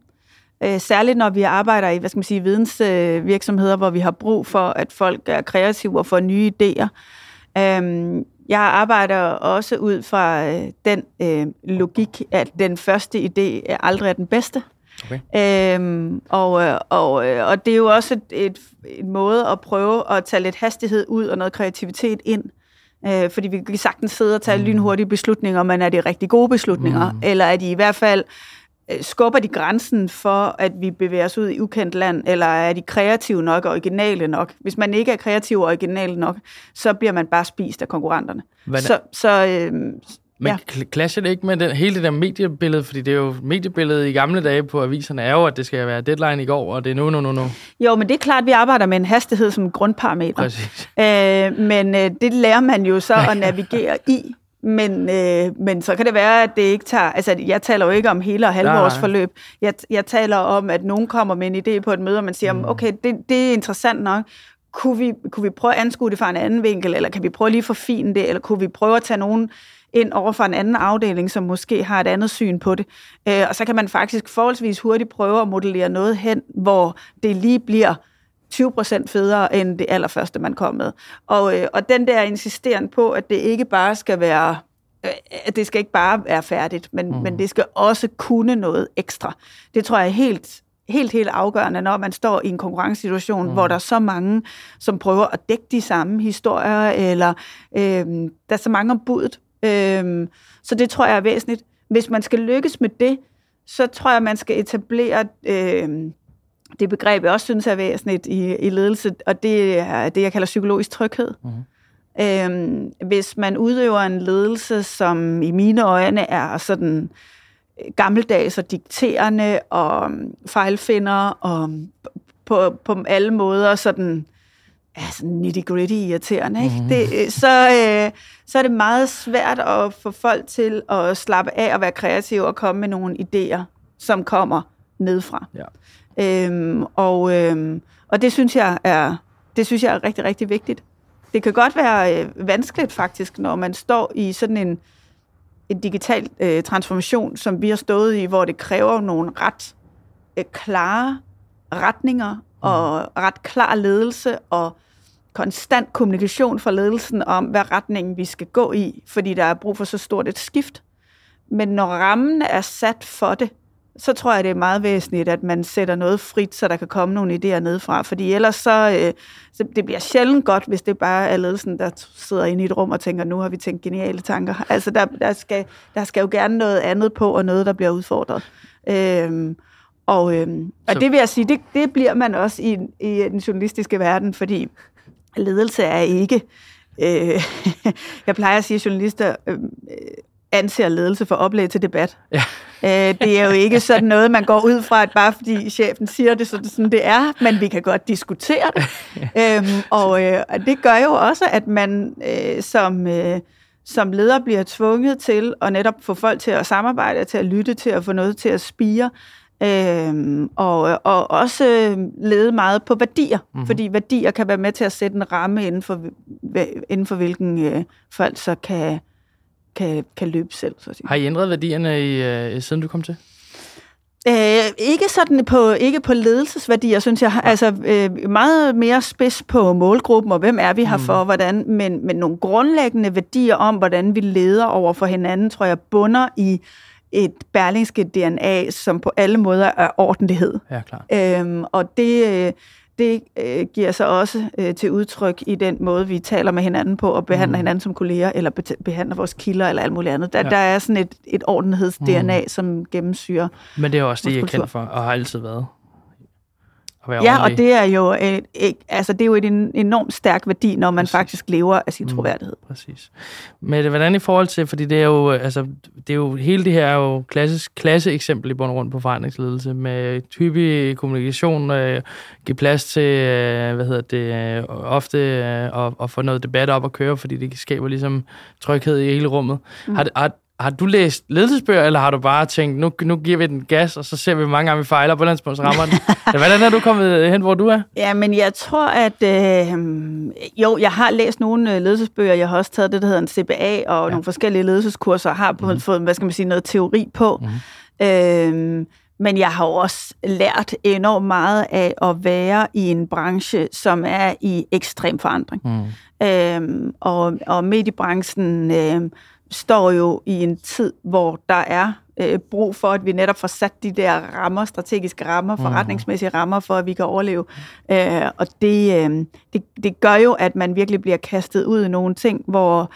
Uh, særligt når vi arbejder i, hvad skal man sige, vidensvirksomheder, hvor vi har brug for, at folk er kreative og får nye idéer. Uh, jeg arbejder også ud fra øh, den øh, logik, at den første idé er aldrig er den bedste. Okay. Øhm, og, øh, og, øh, og det er jo også et, et, et måde at prøve at tage lidt hastighed ud og noget kreativitet ind. Øh, fordi vi kan sagtens sidde og tage mm. lynhurtige beslutninger, men er det rigtig gode beslutninger? Mm. Eller er de i hvert fald skubber de grænsen for, at vi bevæger os ud i ukendt land, eller er de kreative nok og originale nok? Hvis man ikke er kreativ og original nok, så bliver man bare spist af konkurrenterne. Hvad så, så, øh, men ja. clasher det ikke med den, hele det der mediebillede? Fordi det er jo mediebilledet i gamle dage på aviserne er jo, at det skal være deadline i går, og det er nu, nu, nu, nu. Jo, men det er klart, at vi arbejder med en hastighed som grundparameter. Præcis. Øh, men øh, det lærer man jo så at navigere i. Men, øh, men så kan det være, at det ikke tager... Altså, jeg taler jo ikke om hele og halvårs forløb. Jeg, jeg taler om, at nogen kommer med en idé på et møde, og man siger, mm. okay, det, det er interessant nok. Kunne vi, kunne vi prøve at anskue det fra en anden vinkel, eller kan vi prøve lige at forfine det, eller kunne vi prøve at tage nogen ind over for en anden afdeling, som måske har et andet syn på det. Øh, og så kan man faktisk forholdsvis hurtigt prøve at modellere noget hen, hvor det lige bliver 20 procent federe end det allerførste, man kom med. Og, øh, og den der insisteren på, at det ikke bare skal være øh, at det skal ikke bare være færdigt, men, mm. men det skal også kunne noget ekstra. Det tror jeg er helt, helt, helt afgørende, når man står i en konkurrencesituation, mm. hvor der er så mange, som prøver at dække de samme historier, eller øh, der er så mange om budet. Øh, så det tror jeg er væsentligt. Hvis man skal lykkes med det, så tror jeg, man skal etablere øh, det begreb, jeg også synes er væsentligt i, i ledelse, og det er det, jeg kalder psykologisk tryghed. Mm-hmm. Øhm, hvis man udøver en ledelse, som i mine øjne er sådan øh, gammeldags og dikterende og mm, fejlfinder og på, på alle måder sådan, sådan nitty-gritty irriterende, ikke? Mm. Det, øh, så, øh, så er det meget svært at få folk til at slappe af og være kreative og komme med nogle idéer, som kommer nedfra. Ja. Øhm, og, øhm, og det synes jeg er det synes jeg er rigtig, rigtig vigtigt. Det kan godt være øh, vanskeligt faktisk, når man står i sådan en, en digital øh, transformation, som vi har stået i, hvor det kræver nogle ret øh, klare retninger og mm. ret klar ledelse og konstant kommunikation fra ledelsen om, hvad retningen vi skal gå i, fordi der er brug for så stort et skift. Men når rammen er sat for det, så tror jeg, det er meget væsentligt, at man sætter noget frit, så der kan komme nogle idéer nedfra. Fordi ellers så, øh, så det bliver sjældent godt, hvis det bare er ledelsen, der sidder inde i et rum og tænker, nu har vi tænkt geniale tanker. Altså, der, der, skal, der skal jo gerne noget andet på, og noget, der bliver udfordret. Øhm, og, øhm, og det vil jeg sige, det, det bliver man også i, i den journalistiske verden, fordi ledelse er ikke... Øh, jeg plejer at sige, at journalister... Øh, anser ledelse for oplæg til debat. Ja. Øh, det er jo ikke sådan noget, man går ud fra, at bare fordi chefen siger det, så det sådan det er, men vi kan godt diskutere det. øhm, og øh, det gør jo også, at man øh, som, øh, som leder bliver tvunget til at netop få folk til at samarbejde, til at lytte, til at få noget til at spire, Øhm, og, og også lede meget på værdier, mm-hmm. fordi værdier kan være med til at sætte en ramme inden for, inden for hvilken øh, folk så kan, kan, kan løbe selv. Så at sige. Har I ændret værdierne, i, øh, siden du kom til? Øh, ikke sådan på, ikke på ledelsesværdier, synes jeg. Altså øh, meget mere spids på målgruppen, og hvem er vi her mm. for, hvordan, men, men nogle grundlæggende værdier om, hvordan vi leder over for hinanden, tror jeg bunder i et berlingske DNA, som på alle måder er ordentlighed. Ja, klar. Øhm, og det, øh, det øh, giver sig også øh, til udtryk i den måde, vi taler med hinanden på, og behandler mm. hinanden som kolleger, eller be- behandler vores kilder, eller alt muligt andet. Der, ja. der er sådan et, et ordentligheds-DNA, mm. som gennemsyrer Men det er også det, jeg er kendt for, og har altid været at være Ja, ordentlig. og det er jo et, et, altså det er jo et enormt stærk værdi, når man præcis. faktisk lever af sin mm, troværdighed. Mm, præcis. Men hvordan i forhold til, fordi det er jo, altså, det er jo, hele det her er jo klassisk, klasse eksempel i bund og grund på forandringsledelse, med typisk kommunikation, øh, give plads til, øh, hvad hedder det, øh, ofte øh, få noget debat op at køre, fordi det skaber ligesom tryghed i hele rummet. Mm. Har, har, har du læst ledelsesbøger, eller har du bare tænkt, nu, nu giver vi den gas, og så ser vi, hvor mange gange vi fejler, på så rammer den? Hvordan er du kommet hen, hvor du er? Ja, men jeg tror, at... Øh, jo, jeg har læst nogle øh, ledelsesbøger. Jeg har også taget det, der hedder en CBA, og ja. nogle forskellige ledelseskurser, og har mm. fået, hvad skal man sige, noget teori på. Mm. Øh, men jeg har også lært enormt meget af at være i en branche, som er i ekstrem forandring. Mm. Øh, og, og mediebranchen... Øh, står jo i en tid, hvor der er øh, brug for, at vi netop får sat de der rammer, strategiske rammer, mhm. forretningsmæssige rammer, for at vi kan overleve. Øh, og det, øh, det, det gør jo, at man virkelig bliver kastet ud i nogle ting, hvor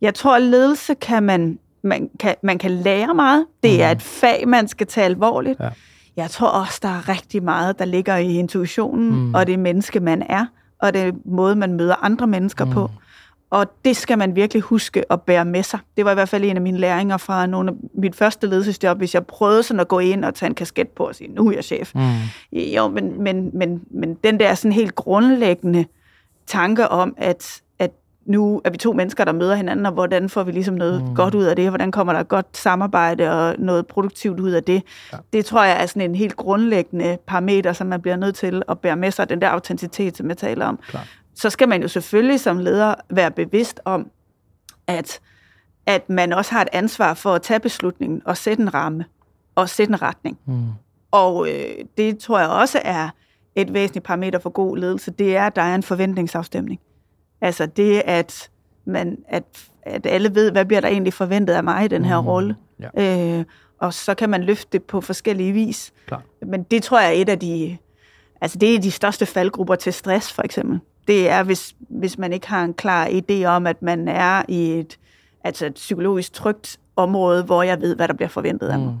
jeg tror, ledelse kan man, man kan, man kan lære meget. Det er mhm. et fag, man skal tage alvorligt. Ja. Jeg tror også, der er rigtig meget, der ligger i intuitionen, mm. og det menneske, man er, og det måde, man møder andre mennesker mm. på. Og det skal man virkelig huske at bære med sig. Det var i hvert fald en af mine læringer fra nogle af mit første ledelsesjob, hvis jeg prøvede sådan at gå ind og tage en kasket på og sige, nu er jeg chef. Mm. Jo, men, men, men, men den der sådan helt grundlæggende tanke om, at, at nu er vi to mennesker, der møder hinanden, og hvordan får vi ligesom noget mm. godt ud af det? Hvordan kommer der et godt samarbejde og noget produktivt ud af det? Ja. Det tror jeg er sådan en helt grundlæggende parameter, som man bliver nødt til at bære med sig, den der autenticitet, som jeg taler om. Klar så skal man jo selvfølgelig som leder være bevidst om, at, at man også har et ansvar for at tage beslutningen og sætte en ramme og sætte en retning. Mm. Og øh, det tror jeg også er et væsentligt parameter for god ledelse, det er, at der er en forventningsafstemning. Altså det, at, man, at, at alle ved, hvad bliver der egentlig forventet af mig i den her mm. rolle. Ja. Øh, og så kan man løfte det på forskellige vis. Klar. Men det tror jeg er et af de, altså det er de største faldgrupper til stress, for eksempel det er, hvis, hvis man ikke har en klar idé om, at man er i et, altså et psykologisk trygt område, hvor jeg ved, hvad der bliver forventet af mig. Mm.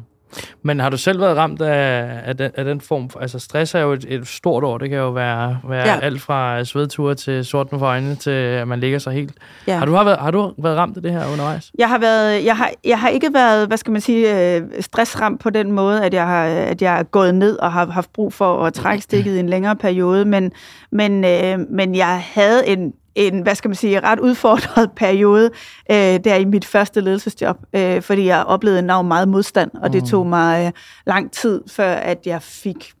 Men har du selv været ramt af, af, den, af den form? For, altså stress er jo et, et stort ord. Det kan jo være, være ja. alt fra svedture til sort for øjnene, til at man ligger sig helt. Ja. Har, du har, været, har du været ramt af det her undervejs? Jeg har, været, jeg har, jeg har ikke været, hvad skal man sige, øh, stressramt på den måde, at jeg har, at jeg er gået ned og har haft brug for at trække stikket i en længere periode, men, men, øh, men jeg havde en, en, hvad skal man sige, ret udfordret periode øh, der i mit første ledelsesjob, øh, fordi jeg oplevede enormt meget modstand, og det mm. tog mig øh, lang tid, før at jeg fik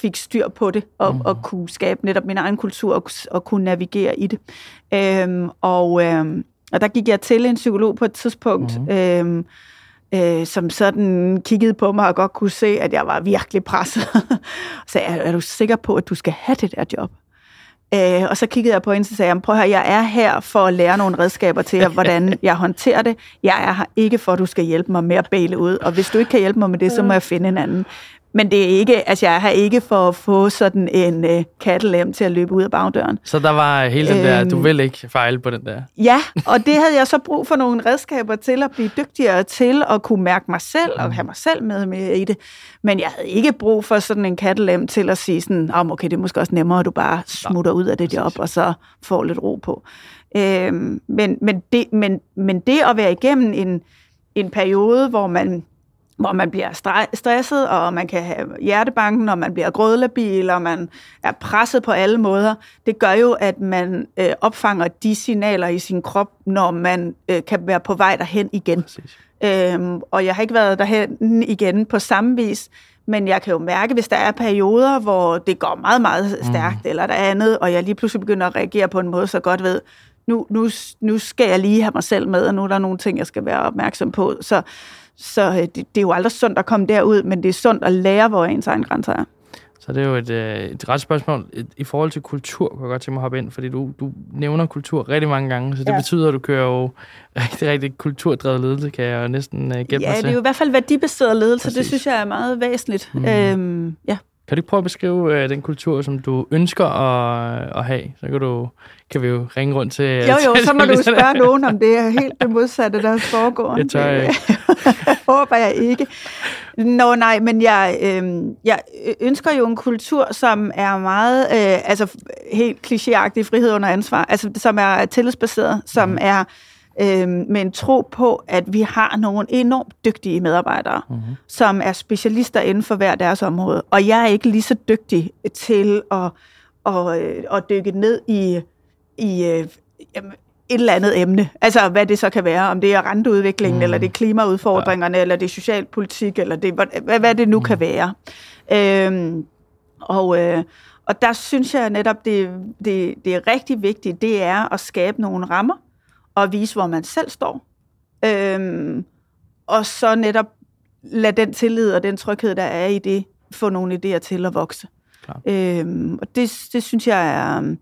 fik styr på det, og, mm. og kunne skabe netop min egen kultur, og, og kunne navigere i det. Øhm, og, øhm, og der gik jeg til en psykolog på et tidspunkt, mm. øhm, øh, som sådan kiggede på mig og godt kunne se, at jeg var virkelig presset. så er, er du sikker på, at du skal have det der job? Øh, og så kiggede jeg på hende og sagde, prøv at høre, jeg er her for at lære nogle redskaber til, hvordan jeg håndterer det. Jeg er her ikke for, at du skal hjælpe mig med at bæle ud, og hvis du ikke kan hjælpe mig med det, så må jeg finde en anden. Men det er ikke, altså jeg er her ikke for at få sådan en øh, kattelem til at løbe ud af bagdøren. Så der var hele den der, du øhm, vil ikke fejle på den der? Ja, og det havde jeg så brug for nogle redskaber til at blive dygtigere til at kunne mærke mig selv og have mig selv med, med i det. Men jeg havde ikke brug for sådan en kattelem til at sige sådan, oh, okay, det er måske også nemmere, at du bare smutter ud af det job, og så får lidt ro på. Øhm, men, men, det, men, men det at være igennem en, en periode, hvor man hvor man bliver stresset, og man kan have hjertebanken, og man bliver grødlabil, og man er presset på alle måder. Det gør jo, at man øh, opfanger de signaler i sin krop, når man øh, kan være på vej derhen igen. Øhm, og jeg har ikke været derhen igen på samme vis, men jeg kan jo mærke, hvis der er perioder, hvor det går meget, meget stærkt, mm. eller der er andet, og jeg lige pludselig begynder at reagere på en måde, så godt ved, nu, nu, nu skal jeg lige have mig selv med, og nu er der nogle ting, jeg skal være opmærksom på. Så, så øh, det, det er jo aldrig sundt at komme derud, men det er sundt at lære, hvor ens egen grænser er. Så det er jo et, øh, et ret spørgsmål. I forhold til kultur, kan jeg godt tænke mig at hoppe ind, fordi du, du nævner kultur rigtig mange gange, så det ja. betyder, at du kører jo rigtig, rigtig kulturdrevet ledelse, kan jeg jo næsten uh, gætte Ja, det er jo i hvert fald værdibaseret ledelse, Præcis. det synes jeg er meget væsentligt. Mm. Øhm, ja. Kan du ikke prøve at beskrive uh, den kultur, som du ønsker at, at have? Så kan, du, kan vi jo ringe rundt til... Jo, jo, så må du spørge nogen, om det er helt det modsatte, der foregår. Det tør jeg ikke. håber jeg ikke. Nå nej, men jeg, øh, jeg ønsker jo en kultur, som er meget, øh, altså helt klichéagtig frihed under ansvar, altså som er tillidsbaseret, som mm. er øh, med en tro på, at vi har nogle enormt dygtige medarbejdere, mm. som er specialister inden for hver deres område. Og jeg er ikke lige så dygtig til at, at, øh, at dykke ned i, i øh, et eller andet emne. Altså, hvad det så kan være. Om det er renteudviklingen, mm. eller det er klimaudfordringerne, ja. eller det er socialpolitik, eller det, hvad, hvad det nu mm. kan være. Øhm, og, øh, og der synes jeg netop, det, det, det er rigtig vigtigt, det er at skabe nogle rammer, og vise, hvor man selv står. Øhm, og så netop lade den tillid og den tryghed, der er i det, få nogle idéer til at vokse. Øhm, og det, det synes jeg er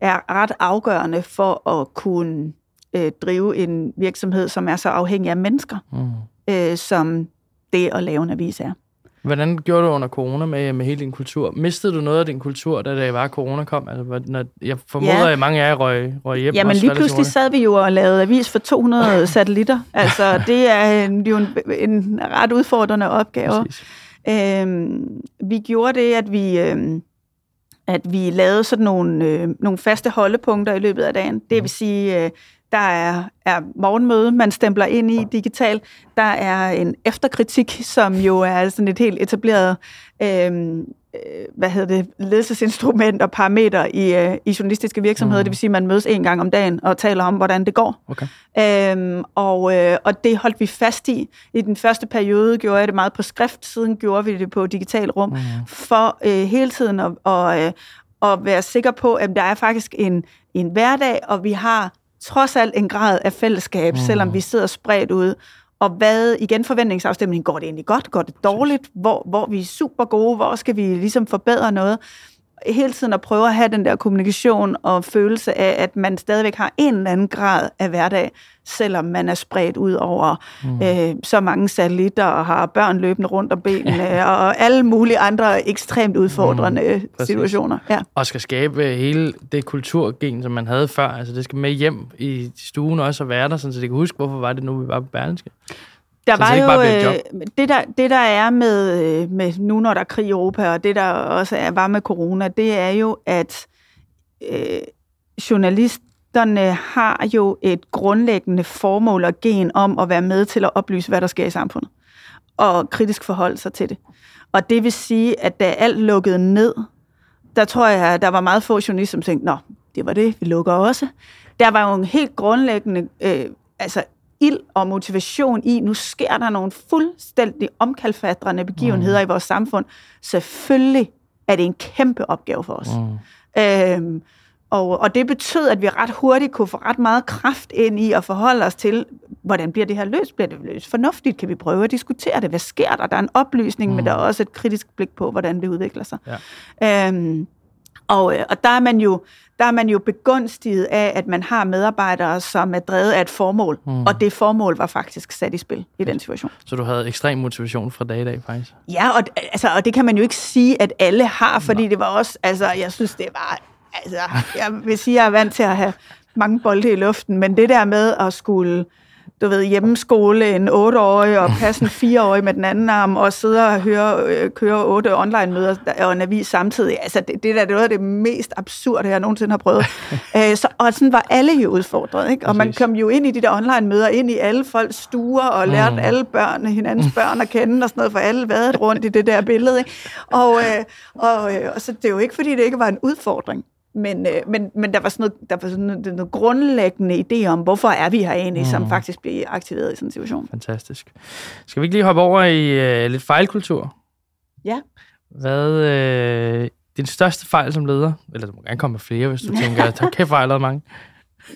er ret afgørende for at kunne øh, drive en virksomhed, som er så afhængig af mennesker, mm. øh, som det at lave en avis er. Hvordan gjorde du under corona med, med hele din kultur? Mistede du noget af din kultur, da det var, corona kom? Altså, når, jeg formoder, ja. at mange af jer røg, røg hjem. Ja, men lige pludselig sad vi jo og lavede avis for 200 satellitter. Altså, det er, en, jo en, en ret udfordrende opgave. Øhm, vi gjorde det, at vi... Øhm, at vi lavede sådan nogle, øh, nogle faste holdepunkter i løbet af dagen. Det vil mhm. sige, øh, der er, er morgenmøde, man stempler ind i digital. Der er en efterkritik, som jo er sådan et helt etableret øh, Øh, hvad hedder det, ledelsesinstrument og parameter i, øh, i journalistiske virksomheder. Mm. Det vil sige, at man mødes en gang om dagen og taler om, hvordan det går. Okay. Øhm, og, øh, og det holdt vi fast i. I den første periode gjorde jeg det meget på skrift, siden gjorde vi det på digital rum, mm. for øh, hele tiden at, og, øh, at være sikker på, at der er faktisk en, en hverdag, og vi har trods alt en grad af fællesskab, mm. selvom vi sidder spredt ud. Og hvad, igen forventningsafstemning, går det egentlig godt, går det dårligt, hvor, hvor vi er super gode, hvor skal vi ligesom forbedre noget? Hele tiden at prøve at have den der kommunikation og følelse af, at man stadigvæk har en eller anden grad af hverdag, selvom man er spredt ud over mm. øh, så mange satellitter og har børn løbende rundt om benene og alle mulige andre ekstremt udfordrende mm, situationer. Ja. Og skal skabe hele det kulturgen, som man havde før. Altså det skal med hjem i stuen også og være der, så det kan huske, hvorfor var det nu, vi var på Berlingske. Der så var jo bare øh, det der, det, der er med, øh, med nu, når der er krig i Europa, og det, der også er, var med corona, det er jo, at øh, journalist, Journalisterne har jo et grundlæggende formål og gen om at være med til at oplyse, hvad der sker i samfundet, og kritisk forholde sig til det. Og det vil sige, at da alt lukkede ned, der tror jeg, at der var meget få journalister, som tænkte, nå, det var det, vi lukker også. Der var jo en helt grundlæggende øh, altså ild og motivation i, nu sker der nogle fuldstændig omkalfatrende begivenheder mm. i vores samfund. Selvfølgelig er det en kæmpe opgave for os. Mm. Øhm, og, og det betød, at vi ret hurtigt kunne få ret meget kraft ind i at forholde os til, hvordan bliver det her løst? Bliver det løst fornuftigt? Kan vi prøve at diskutere det? Hvad sker der? Der er en oplysning, mm. men der er også et kritisk blik på, hvordan det udvikler sig. Ja. Øhm, og, øh, og der er man jo der er man jo begunstiget af, at man har medarbejdere, som er drevet af et formål. Mm. Og det formål var faktisk sat i spil i den situation. Så du havde ekstrem motivation fra dag i dag, faktisk? Ja, og, altså, og det kan man jo ikke sige, at alle har, fordi Nej. det var også, altså, jeg synes, det var altså, jeg vil sige, at jeg er vant til at have mange bolde i luften, men det der med at skulle du ved, hjemmeskole en 8-årig og passe en 4-årig med den anden arm, og sidde og høre, øh, køre otte online-møder og en avis samtidig. Altså, det, det der det er noget af det mest absurde, jeg nogensinde har prøvet. øh, så, og sådan var alle jo udfordret, ikke? Og man kom jo ind i de der online-møder, ind i alle folks stuer, og lærte mm. alle børn, hinandens børn at kende, og sådan noget, for alle været rundt i det der billede, ikke? Og, øh, og, øh, og så det er jo ikke, fordi det ikke var en udfordring. Men, øh, men, men der var sådan noget, der var sådan noget, noget grundlæggende idé om, hvorfor er vi her egentlig, mm. som faktisk bliver aktiveret i sådan en situation. Fantastisk. Skal vi ikke lige hoppe over i øh, lidt fejlkultur? Ja. Hvad øh, din største fejl som leder? Eller du må gerne komme med flere, hvis du tænker, at der kan fejle mange.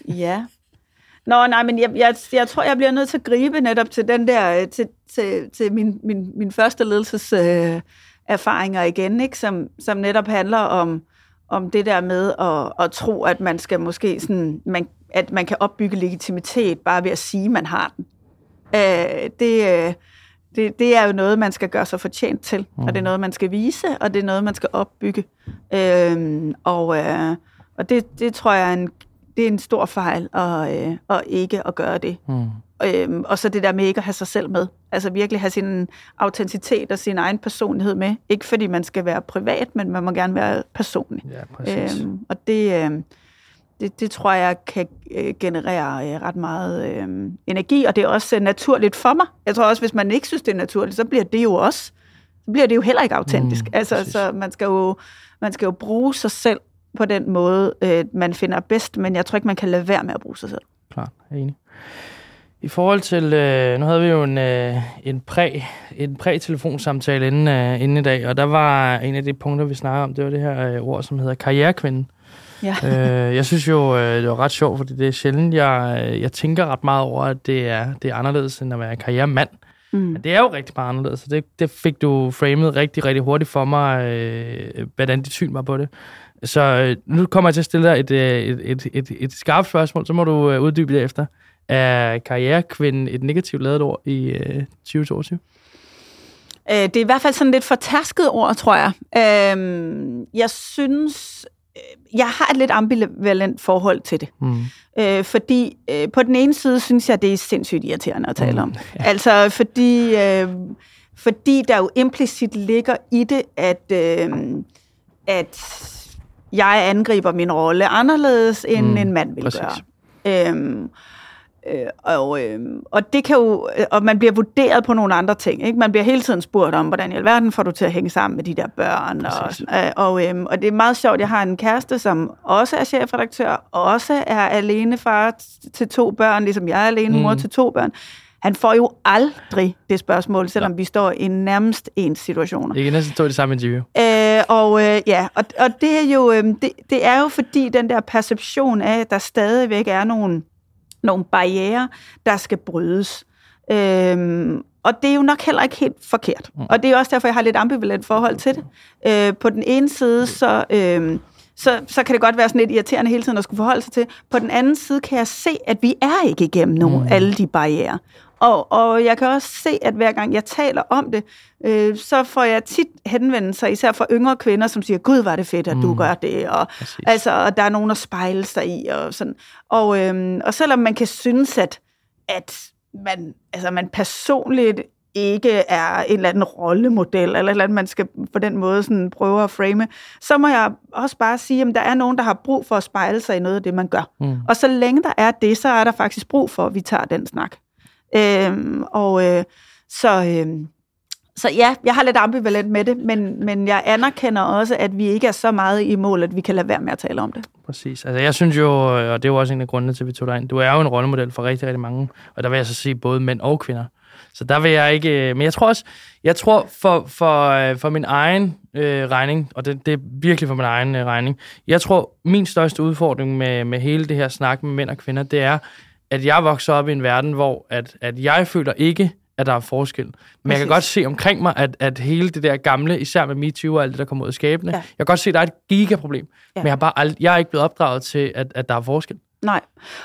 Ja. Nå, nej, men jeg, jeg, jeg tror, jeg bliver nødt til at gribe netop til den der, øh, til, til, til min, min, min første ledelses øh, erfaringer igen, ikke? Som, som netop handler om, om det der med at, at tro, at man skal måske sådan, man, at man kan opbygge legitimitet bare ved at sige, at man har den. Øh, det, øh, det, det er jo noget, man skal gøre sig fortjent til, mm. og det er mm. noget, man skal vise, og det er noget, man skal opbygge. Øh, og øh, og det, det tror jeg er en, det er en stor fejl at, øh, at ikke at gøre det. Mm. Øhm, og så det der med ikke at have sig selv med. Altså virkelig have sin autenticitet og sin egen personlighed med. Ikke fordi man skal være privat, men man må gerne være personlig. Ja, præcis. Øhm, og det, øh, det, det tror jeg kan øh, generere øh, ret meget øh, energi, og det er også øh, naturligt for mig. Jeg tror også, hvis man ikke synes, det er naturligt, så bliver det jo også, så bliver det jo heller ikke autentisk. Mm, altså, så man skal, jo, man skal jo bruge sig selv på den måde, øh, man finder bedst, men jeg tror ikke, man kan lade være med at bruge sig selv. Klart, jeg er enig. I forhold til, øh, nu havde vi jo en, øh, en, præ, en præ-telefonsamtale inden, øh, inden i dag, og der var en af de punkter, vi snakkede om, det var det her øh, ord, som hedder karrierekvinde. Ja. øh, jeg synes jo, øh, det var ret sjovt, fordi det er sjældent, jeg, øh, jeg tænker ret meget over, at det er, det er anderledes end at være karrieremand. Mm. Men det er jo rigtig meget anderledes, så det, det fik du framet rigtig, rigtig hurtigt for mig, øh, hvordan dit syn var på det. Så øh, nu kommer jeg til at stille dig et, øh, et, et, et, et skarpt spørgsmål, så må du øh, uddybe det efter. Er karrierekvinden et negativt lavet ord i øh, 2022? Øh, det er i hvert fald sådan lidt fortærsket ord, tror jeg. Øh, jeg synes, øh, jeg har et lidt ambivalent forhold til det. Mm. Øh, fordi øh, på den ene side synes jeg, det er sindssygt irriterende at tale mm. om. Ja. Altså fordi, øh, fordi der jo implicit ligger i det, at, øh, at jeg angriber min rolle anderledes, end mm. en mand vil Præcis. gøre. Øh, Øh, og, øh, og det kan jo, og man bliver vurderet på nogle andre ting. Ikke? Man bliver hele tiden spurgt om, hvordan i alverden får du til at hænge sammen med de der børn. Og, øh, og, øh, og det er meget sjovt, jeg har en kæreste, som også er chefredaktør, også er alene far til to børn, ligesom jeg er alene mor mm. til to børn. Han får jo aldrig det spørgsmål, selvom ja. vi står i nærmest ens situationer. Ikke næsten stå i det samme interview. Øh, og øh, ja, og, og det er jo øh, det, det er jo fordi den der perception af, at der stadigvæk er nogle nogle barriere, der skal brydes. Øhm, og det er jo nok heller ikke helt forkert. Mm. Og det er også derfor, jeg har lidt ambivalent forhold til det. Øh, på den ene side, så, øh, så, så kan det godt være sådan lidt irriterende hele tiden at skulle forholde sig til. På den anden side kan jeg se, at vi er ikke igennem nogen mm. alle de barriere. Og, og jeg kan også se, at hver gang jeg taler om det, øh, så får jeg tit henvendelser, især fra yngre kvinder, som siger, gud, var det fedt, at mm. du gør det. Og, altså, og der er nogen at spejle sig i. Og, sådan. Og, øh, og selvom man kan synes, at, at man, altså, man personligt ikke er en eller anden rollemodel, eller, eller andet, man skal på den måde sådan prøve at frame, så må jeg også bare sige, at der er nogen, der har brug for at spejle sig i noget af det, man gør. Mm. Og så længe der er det, så er der faktisk brug for, at vi tager den snak. Øhm, og øh, så, øh, så ja, jeg har lidt ambivalent med det, men, men jeg anerkender også, at vi ikke er så meget i mål, at vi kan lade være med at tale om det. Præcis. Altså jeg synes jo, øh, og det er jo også en af grundene til, at vi tog dig ind, du er jo en rollemodel for rigtig, rigtig mange, og der vil jeg så sige både mænd og kvinder. Så der vil jeg ikke... Øh, men jeg tror også, jeg tror for, for, øh, for min egen øh, regning, og det, det er virkelig for min egen øh, regning, jeg tror, min største udfordring med, med hele det her snak med mænd og kvinder, det er, at jeg vokser op i en verden, hvor at, at jeg føler ikke, at der er forskel. Men Præcis. jeg kan godt se omkring mig, at, at hele det der gamle, især med MeToo og alt det, der kommer ud af skabene, ja. jeg kan godt se, at der er et gigaproblem. Ja. Men jeg, bare ald- jeg er ikke blevet opdraget til, at, at der er forskel. Nej,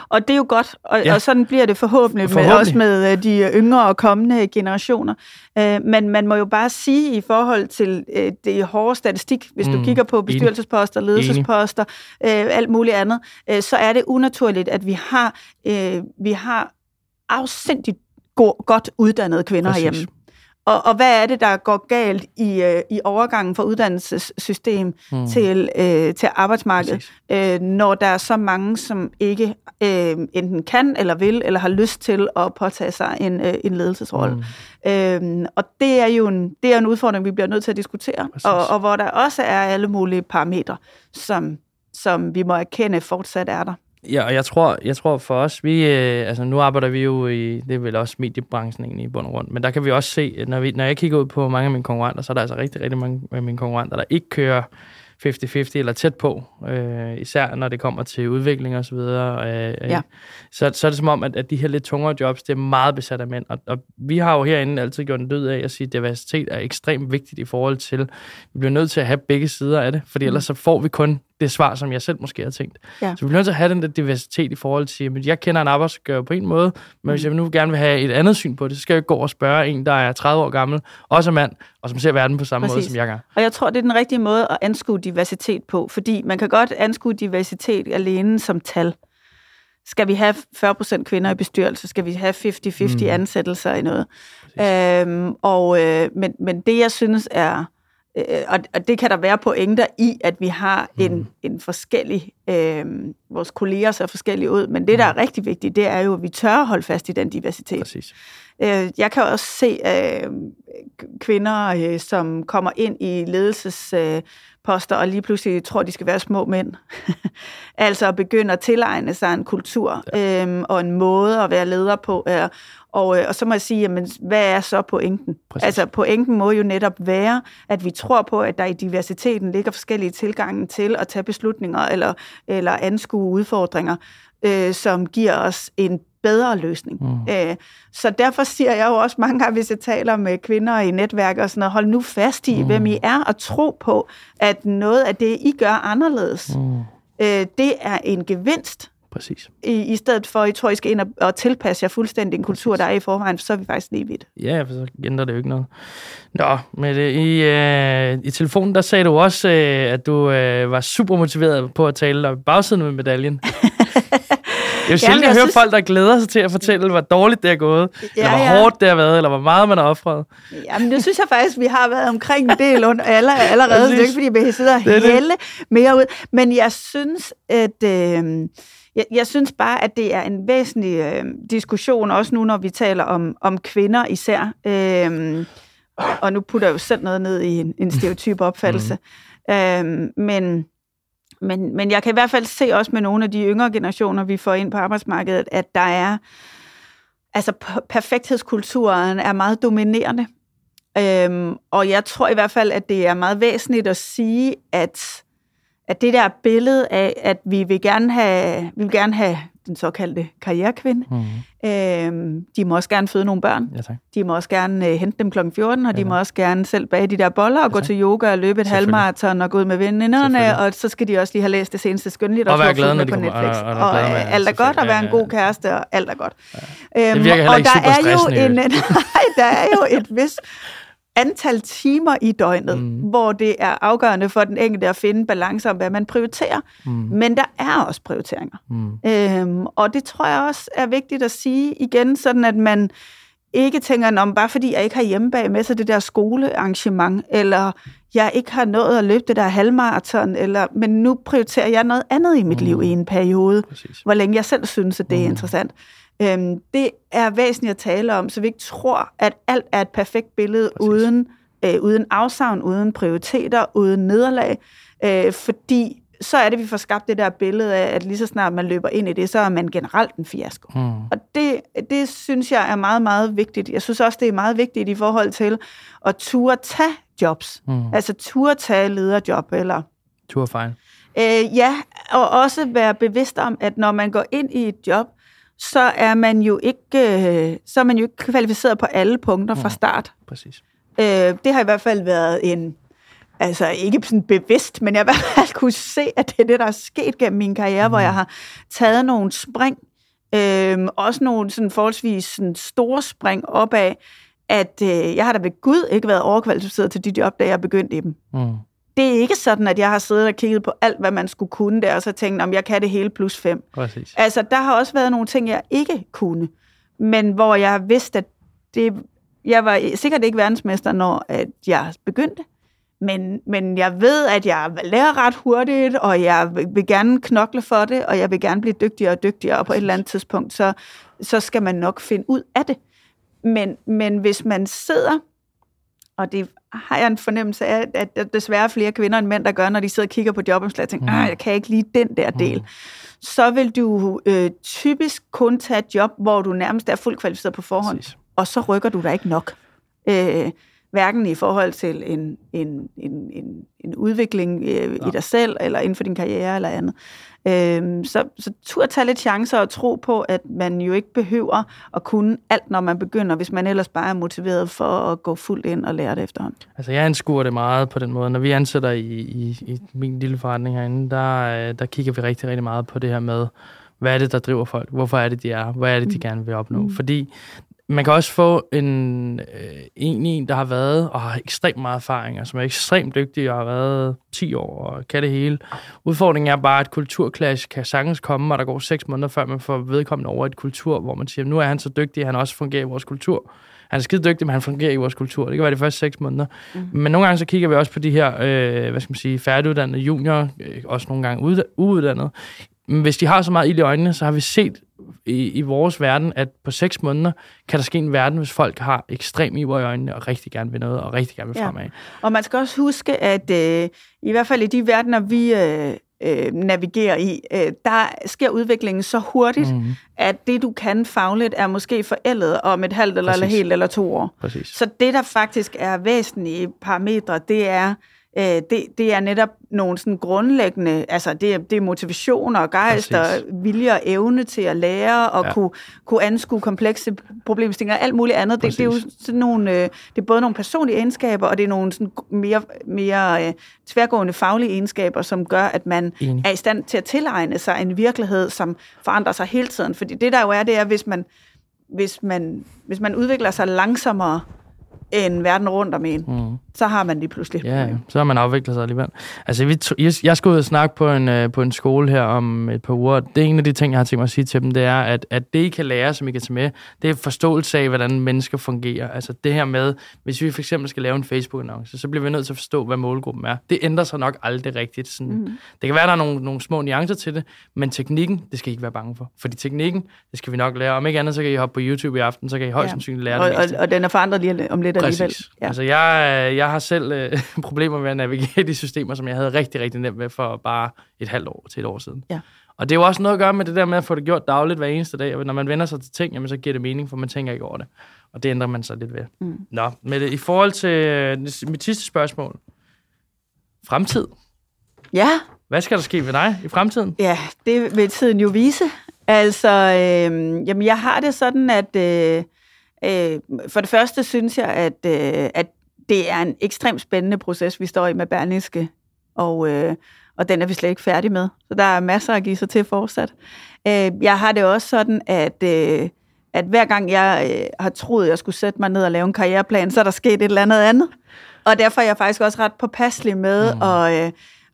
og det er jo godt, og, ja. og sådan bliver det forhåbentlig, forhåbentlig. Med, også med øh, de yngre og kommende generationer. Uh, men man må jo bare sige i forhold til uh, det hårde statistik, hvis mm. du kigger på bestyrelsesposter, ledelsesposter, uh, alt muligt andet, uh, så er det unaturligt, at vi har, uh, vi har afsindigt go- godt uddannede kvinder Præcis. herhjemme. Og, og hvad er det, der går galt i, øh, i overgangen fra uddannelsessystem mm. til, øh, til arbejdsmarkedet, øh, når der er så mange, som ikke øh, enten kan eller vil, eller har lyst til at påtage sig en, øh, en ledelsesrolle. Mm. Øh, og det er jo en, det er en udfordring, vi bliver nødt til at diskutere, og, og hvor der også er alle mulige parametre, som, som vi må erkende fortsat er der. Ja, og jeg tror, jeg tror for os, vi, øh, altså nu arbejder vi jo i, det er vel også mediebranchen egentlig i bund og grund, men der kan vi også se, når, vi, når jeg kigger ud på mange af mine konkurrenter, så er der altså rigtig, rigtig mange af mine konkurrenter, der ikke kører 50-50 eller tæt på, øh, især når det kommer til udvikling og så videre. Øh, ja. så, så er det som om, at, at de her lidt tungere jobs, det er meget besat af mænd. Og, og vi har jo herinde altid gjort en død af at sige, at diversitet er ekstremt vigtigt i forhold til, vi bliver nødt til at have begge sider af det, fordi ellers så får vi kun det svar, som jeg selv måske har tænkt. Ja. Så vi bliver nødt til at have den der diversitet i forhold til, at jeg kender en arbejdsgør på en måde, men hvis jeg nu gerne vil have et andet syn på det, så skal jeg gå og spørge en, der er 30 år gammel, også mand, og som ser verden på samme Præcis. måde, som jeg gør. Og jeg tror, det er den rigtige måde at anskue diversitet på, fordi man kan godt anskue diversitet alene som tal. Skal vi have 40% kvinder i bestyrelse? Skal vi have 50-50 mm. ansættelser i noget? Øhm, og, øh, men, men det, jeg synes er øh, og, og det kan der være pointer i, at vi har en, mm. en forskellig, øh, vores kolleger ser forskellige ud, men det, der er rigtig vigtigt, det er jo, at vi tør holde fast i den diversitet. Præcis. Øh, jeg kan også se øh, kvinder, øh, som kommer ind i ledelsesposter, og lige pludselig tror, de skal være små mænd. altså begynder at tilegne sig en kultur ja. øh, og en måde at være leder på. Øh, og, og så må jeg sige, jamen, hvad er så pointen? Præcis. Altså pointen må jo netop være, at vi tror på, at der i diversiteten ligger forskellige tilgange til at tage beslutninger eller, eller anskue udfordringer, øh, som giver os en bedre løsning. Mm. Øh, så derfor siger jeg jo også mange gange, hvis jeg taler med kvinder i netværk og sådan noget, hold nu fast i, mm. hvem I er, og tro på, at noget af det, I gør anderledes, mm. øh, det er en gevinst Præcis. I, I stedet for, at I tror, I skal ind og, og tilpasse jer fuldstændig en kultur, Præcis. der er i forvejen, så er vi faktisk lige vidt. Ja, for så ændrer det jo ikke noget. Nå, men det, i, øh, i telefonen, der sagde du også, øh, at du øh, var super motiveret på at tale om bagsiden med medaljen. Jo sjældent, at høre synes... folk, der glæder sig til at fortælle, hvor dårligt det er gået, ja, eller hvor ja. hårdt det har været, eller hvor meget man har offret. Jamen, det synes jeg faktisk, vi har været omkring en del under alle, allerede. det er ikke, fordi vi sidder og hælde mere ud. Men jeg synes, at... Øh, jeg, jeg synes bare, at det er en væsentlig øh, diskussion, også nu, når vi taler om, om kvinder især. Øh, og nu putter jeg jo selv noget ned i en, en stereotyp opfattelse. Mm. Øh, men, men, men jeg kan i hvert fald se også med nogle af de yngre generationer, vi får ind på arbejdsmarkedet, at der er... Altså, perfekthedskulturen er meget dominerende. Øhm, og jeg tror i hvert fald, at det er meget væsentligt at sige, at at det der billede af, at vi vil gerne have, vi vil gerne have den såkaldte karrierekvinde. Mm. Øhm, de må også gerne føde nogle børn. Ja, tak. De må også gerne øh, hente dem kl. 14, og ja, de må også gerne selv bage de der boller og ja, gå til yoga og løbe et halvmarathon og gå ud med veninderne, og så skal de også lige have læst det seneste skønlitteratur på Netflix. Og, og, og, og alt er godt, at være en god kæreste, og alt er godt. Ja. Øhm, det virker heller ikke og der super er jo en, nej, der er jo et vis antal timer i døgnet, mm. hvor det er afgørende for den enkelte at finde balance om, hvad man prioriterer. Mm. Men der er også prioriteringer. Mm. Øhm, og det tror jeg også er vigtigt at sige igen, sådan at man ikke tænker, om bare fordi jeg ikke har hjemmebag med sig det der skolearrangement, eller jeg ikke har nået at løbe det der halvmarathon, eller, men nu prioriterer jeg noget andet i mit mm. liv i en periode, Præcis. hvor længe jeg selv synes, at det er mm. interessant. Øhm, det er væsentligt at tale om, så vi ikke tror, at alt er et perfekt billede Præcis. uden, øh, uden afsavn, uden prioriteter, uden nederlag, øh, fordi så er det, vi får skabt det der billede af, at lige så snart man løber ind i det, så er man generelt en fiasko. Mm. Og det, det synes jeg er meget, meget vigtigt. Jeg synes også, det er meget vigtigt i forhold til at turde tage jobs. Mm. Altså turde tage lederjob, eller... Turde fejl. Øh, ja, og også være bevidst om, at når man går ind i et job, så er man jo ikke, øh, så er man jo ikke kvalificeret på alle punkter fra start. Mm, præcis. Øh, det har i hvert fald været en, altså ikke sådan bevidst, men jeg har i hvert fald kunne se, at det er det, der er sket gennem min karriere, mm. hvor jeg har taget nogle spring, øh, også nogle sådan forholdsvis sådan store spring opad, at øh, jeg har da ved Gud ikke været overkvalificeret til de job, da jeg begyndte i dem. Mm det er ikke sådan, at jeg har siddet og kigget på alt, hvad man skulle kunne der, og så tænkt, om jeg kan det hele plus fem. Præcis. Altså, der har også været nogle ting, jeg ikke kunne. men hvor jeg vidste, at det, jeg var sikkert ikke verdensmester, når at jeg begyndte. Men, men jeg ved, at jeg lærer ret hurtigt, og jeg vil gerne knokle for det, og jeg vil gerne blive dygtigere og dygtigere, og på et eller andet tidspunkt, så, så skal man nok finde ud af det. Men, men hvis man sidder, og det har jeg en fornemmelse af, at der desværre flere kvinder end mænd, der gør, når de sidder og kigger på jobomslag og tænker, mm. jeg kan ikke lige den der del. Mm. Så vil du øh, typisk kun tage et job, hvor du nærmest er fuldt kvalificeret på forhånd, Præcis. og så rykker du dig ikke nok. Øh, hverken i forhold til en, en, en, en, en udvikling øh, ja. i dig selv, eller inden for din karriere, eller andet. Øh, så, så tur at tage lidt chancer og tro på, at man jo ikke behøver at kunne alt, når man begynder, hvis man ellers bare er motiveret for at gå fuldt ind og lære det efterhånden. Altså jeg anskuer det meget på den måde. Når vi ansætter i, i, i min lille forretning herinde, der, der kigger vi rigtig, rigtig meget på det her med, hvad er det, der driver folk? Hvorfor er det, de er? Hvad er det, de mm. gerne vil opnå? Mm. Fordi man kan også få en, øh, en, en, der har været og har ekstremt meget erfaring, og som er ekstremt dygtig og har været 10 år og kan det hele. Udfordringen er bare, at kulturklash kan sagtens komme, og der går 6 måneder, før man får vedkommende over et kultur, hvor man siger, nu er han så dygtig, at han også fungerer i vores kultur. Han er skide dygtig, men han fungerer i vores kultur. Det kan være de første 6 måneder. Mm. Men nogle gange så kigger vi også på de her, øh, hvad skal man sige, færdiguddannede junior, øh, også nogle gange uuddannede. Hvis de har så meget ild i øjnene, så har vi set i, i vores verden, at på seks måneder kan der ske en verden, hvis folk har ekstrem iver i øjnene og rigtig gerne vil noget og rigtig gerne vil fremad. Ja. Og man skal også huske, at øh, i hvert fald i de verdener, vi øh, øh, navigerer i, øh, der sker udviklingen så hurtigt, mm-hmm. at det, du kan fagligt, er måske forældet om et halvt eller, eller helt eller to år. Præcis. Så det, der faktisk er væsentlige parametre, det er, øh, det, det er netop nogle sådan grundlæggende, altså det, det er motivation og gejst og vilje og evne til at lære og ja. kunne, kunne anskue komplekse problemstillinger og alt muligt andet. Det, det er jo sådan nogle, øh, det er både nogle personlige egenskaber, og det er nogle sådan mere, mere øh, tværgående faglige egenskaber, som gør, at man Enig. er i stand til at tilegne sig en virkelighed, som forandrer sig hele tiden. Fordi det der jo er, det er, hvis man, hvis man, hvis man udvikler sig langsommere, end verden rundt om en, mm. Så har man lige pludselig Ja, så har man afviklet sig alligevel. Altså, vi jeg, jeg skal ud og snakke på en, uh, på en skole her om et par uger. Det er en af de ting, jeg har tænkt mig at sige til dem, det er, at, at det, I kan lære, som I kan tage med, det er forståelse af, hvordan mennesker fungerer. Altså det her med, hvis vi for eksempel skal lave en Facebook-annonce, så bliver vi nødt til at forstå, hvad målgruppen er. Det ændrer sig nok aldrig rigtigt. Sådan. Mm. Det kan være, der er nogle, nogle små nuancer til det, men teknikken, det skal I ikke være bange for. Fordi teknikken, det skal vi nok lære. Om ikke andet, så kan I hoppe på YouTube i aften, så kan I højst ja. sandsynligt lære og, det og, og den er forandret lige om lidt Præcis. alligevel. Ja. Altså, jeg, jeg har selv øh, problemer med at navigere de systemer, som jeg havde rigtig, rigtig nemt med for bare et halvt år til et år siden. Ja. Og det er jo også noget at gøre med det der med at få det gjort dagligt hver eneste dag. Og når man vender sig til ting, jamen, så giver det mening, for man tænker ikke over det. Og det ændrer man sig lidt ved. Mm. Nå, men i forhold til øh, mit sidste spørgsmål. Fremtid. Ja. Hvad skal der ske ved dig i fremtiden? Ja, det vil tiden jo vise. Altså, øh, jamen, jeg har det sådan, at... Øh, Øh, for det første synes jeg, at, øh, at det er en ekstremt spændende proces, vi står i med Berlingske, og, øh, og den er vi slet ikke færdig med. Så der er masser at give sig til fortsat. Øh, jeg har det også sådan, at, øh, at hver gang jeg øh, har troet, jeg skulle sætte mig ned og lave en karriereplan, så er der sket et eller andet andet. Og derfor er jeg faktisk også ret påpasselig med mm. at... Øh,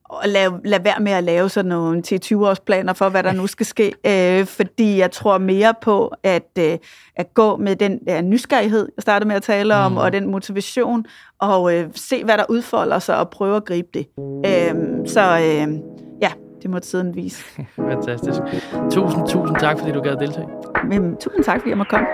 og lade, lade være med at lave sådan nogle 10-20 års planer for, hvad der nu skal ske, øh, fordi jeg tror mere på at, øh, at gå med den der nysgerrighed, jeg startede med at tale om, mm. og den motivation, og øh, se, hvad der udfolder sig, og prøve at gribe det. Øh, så øh, ja, det må tiden vise. Fantastisk. Tusind, tusind tak, fordi du gad at deltage. Men, tusind tak, fordi jeg måtte komme.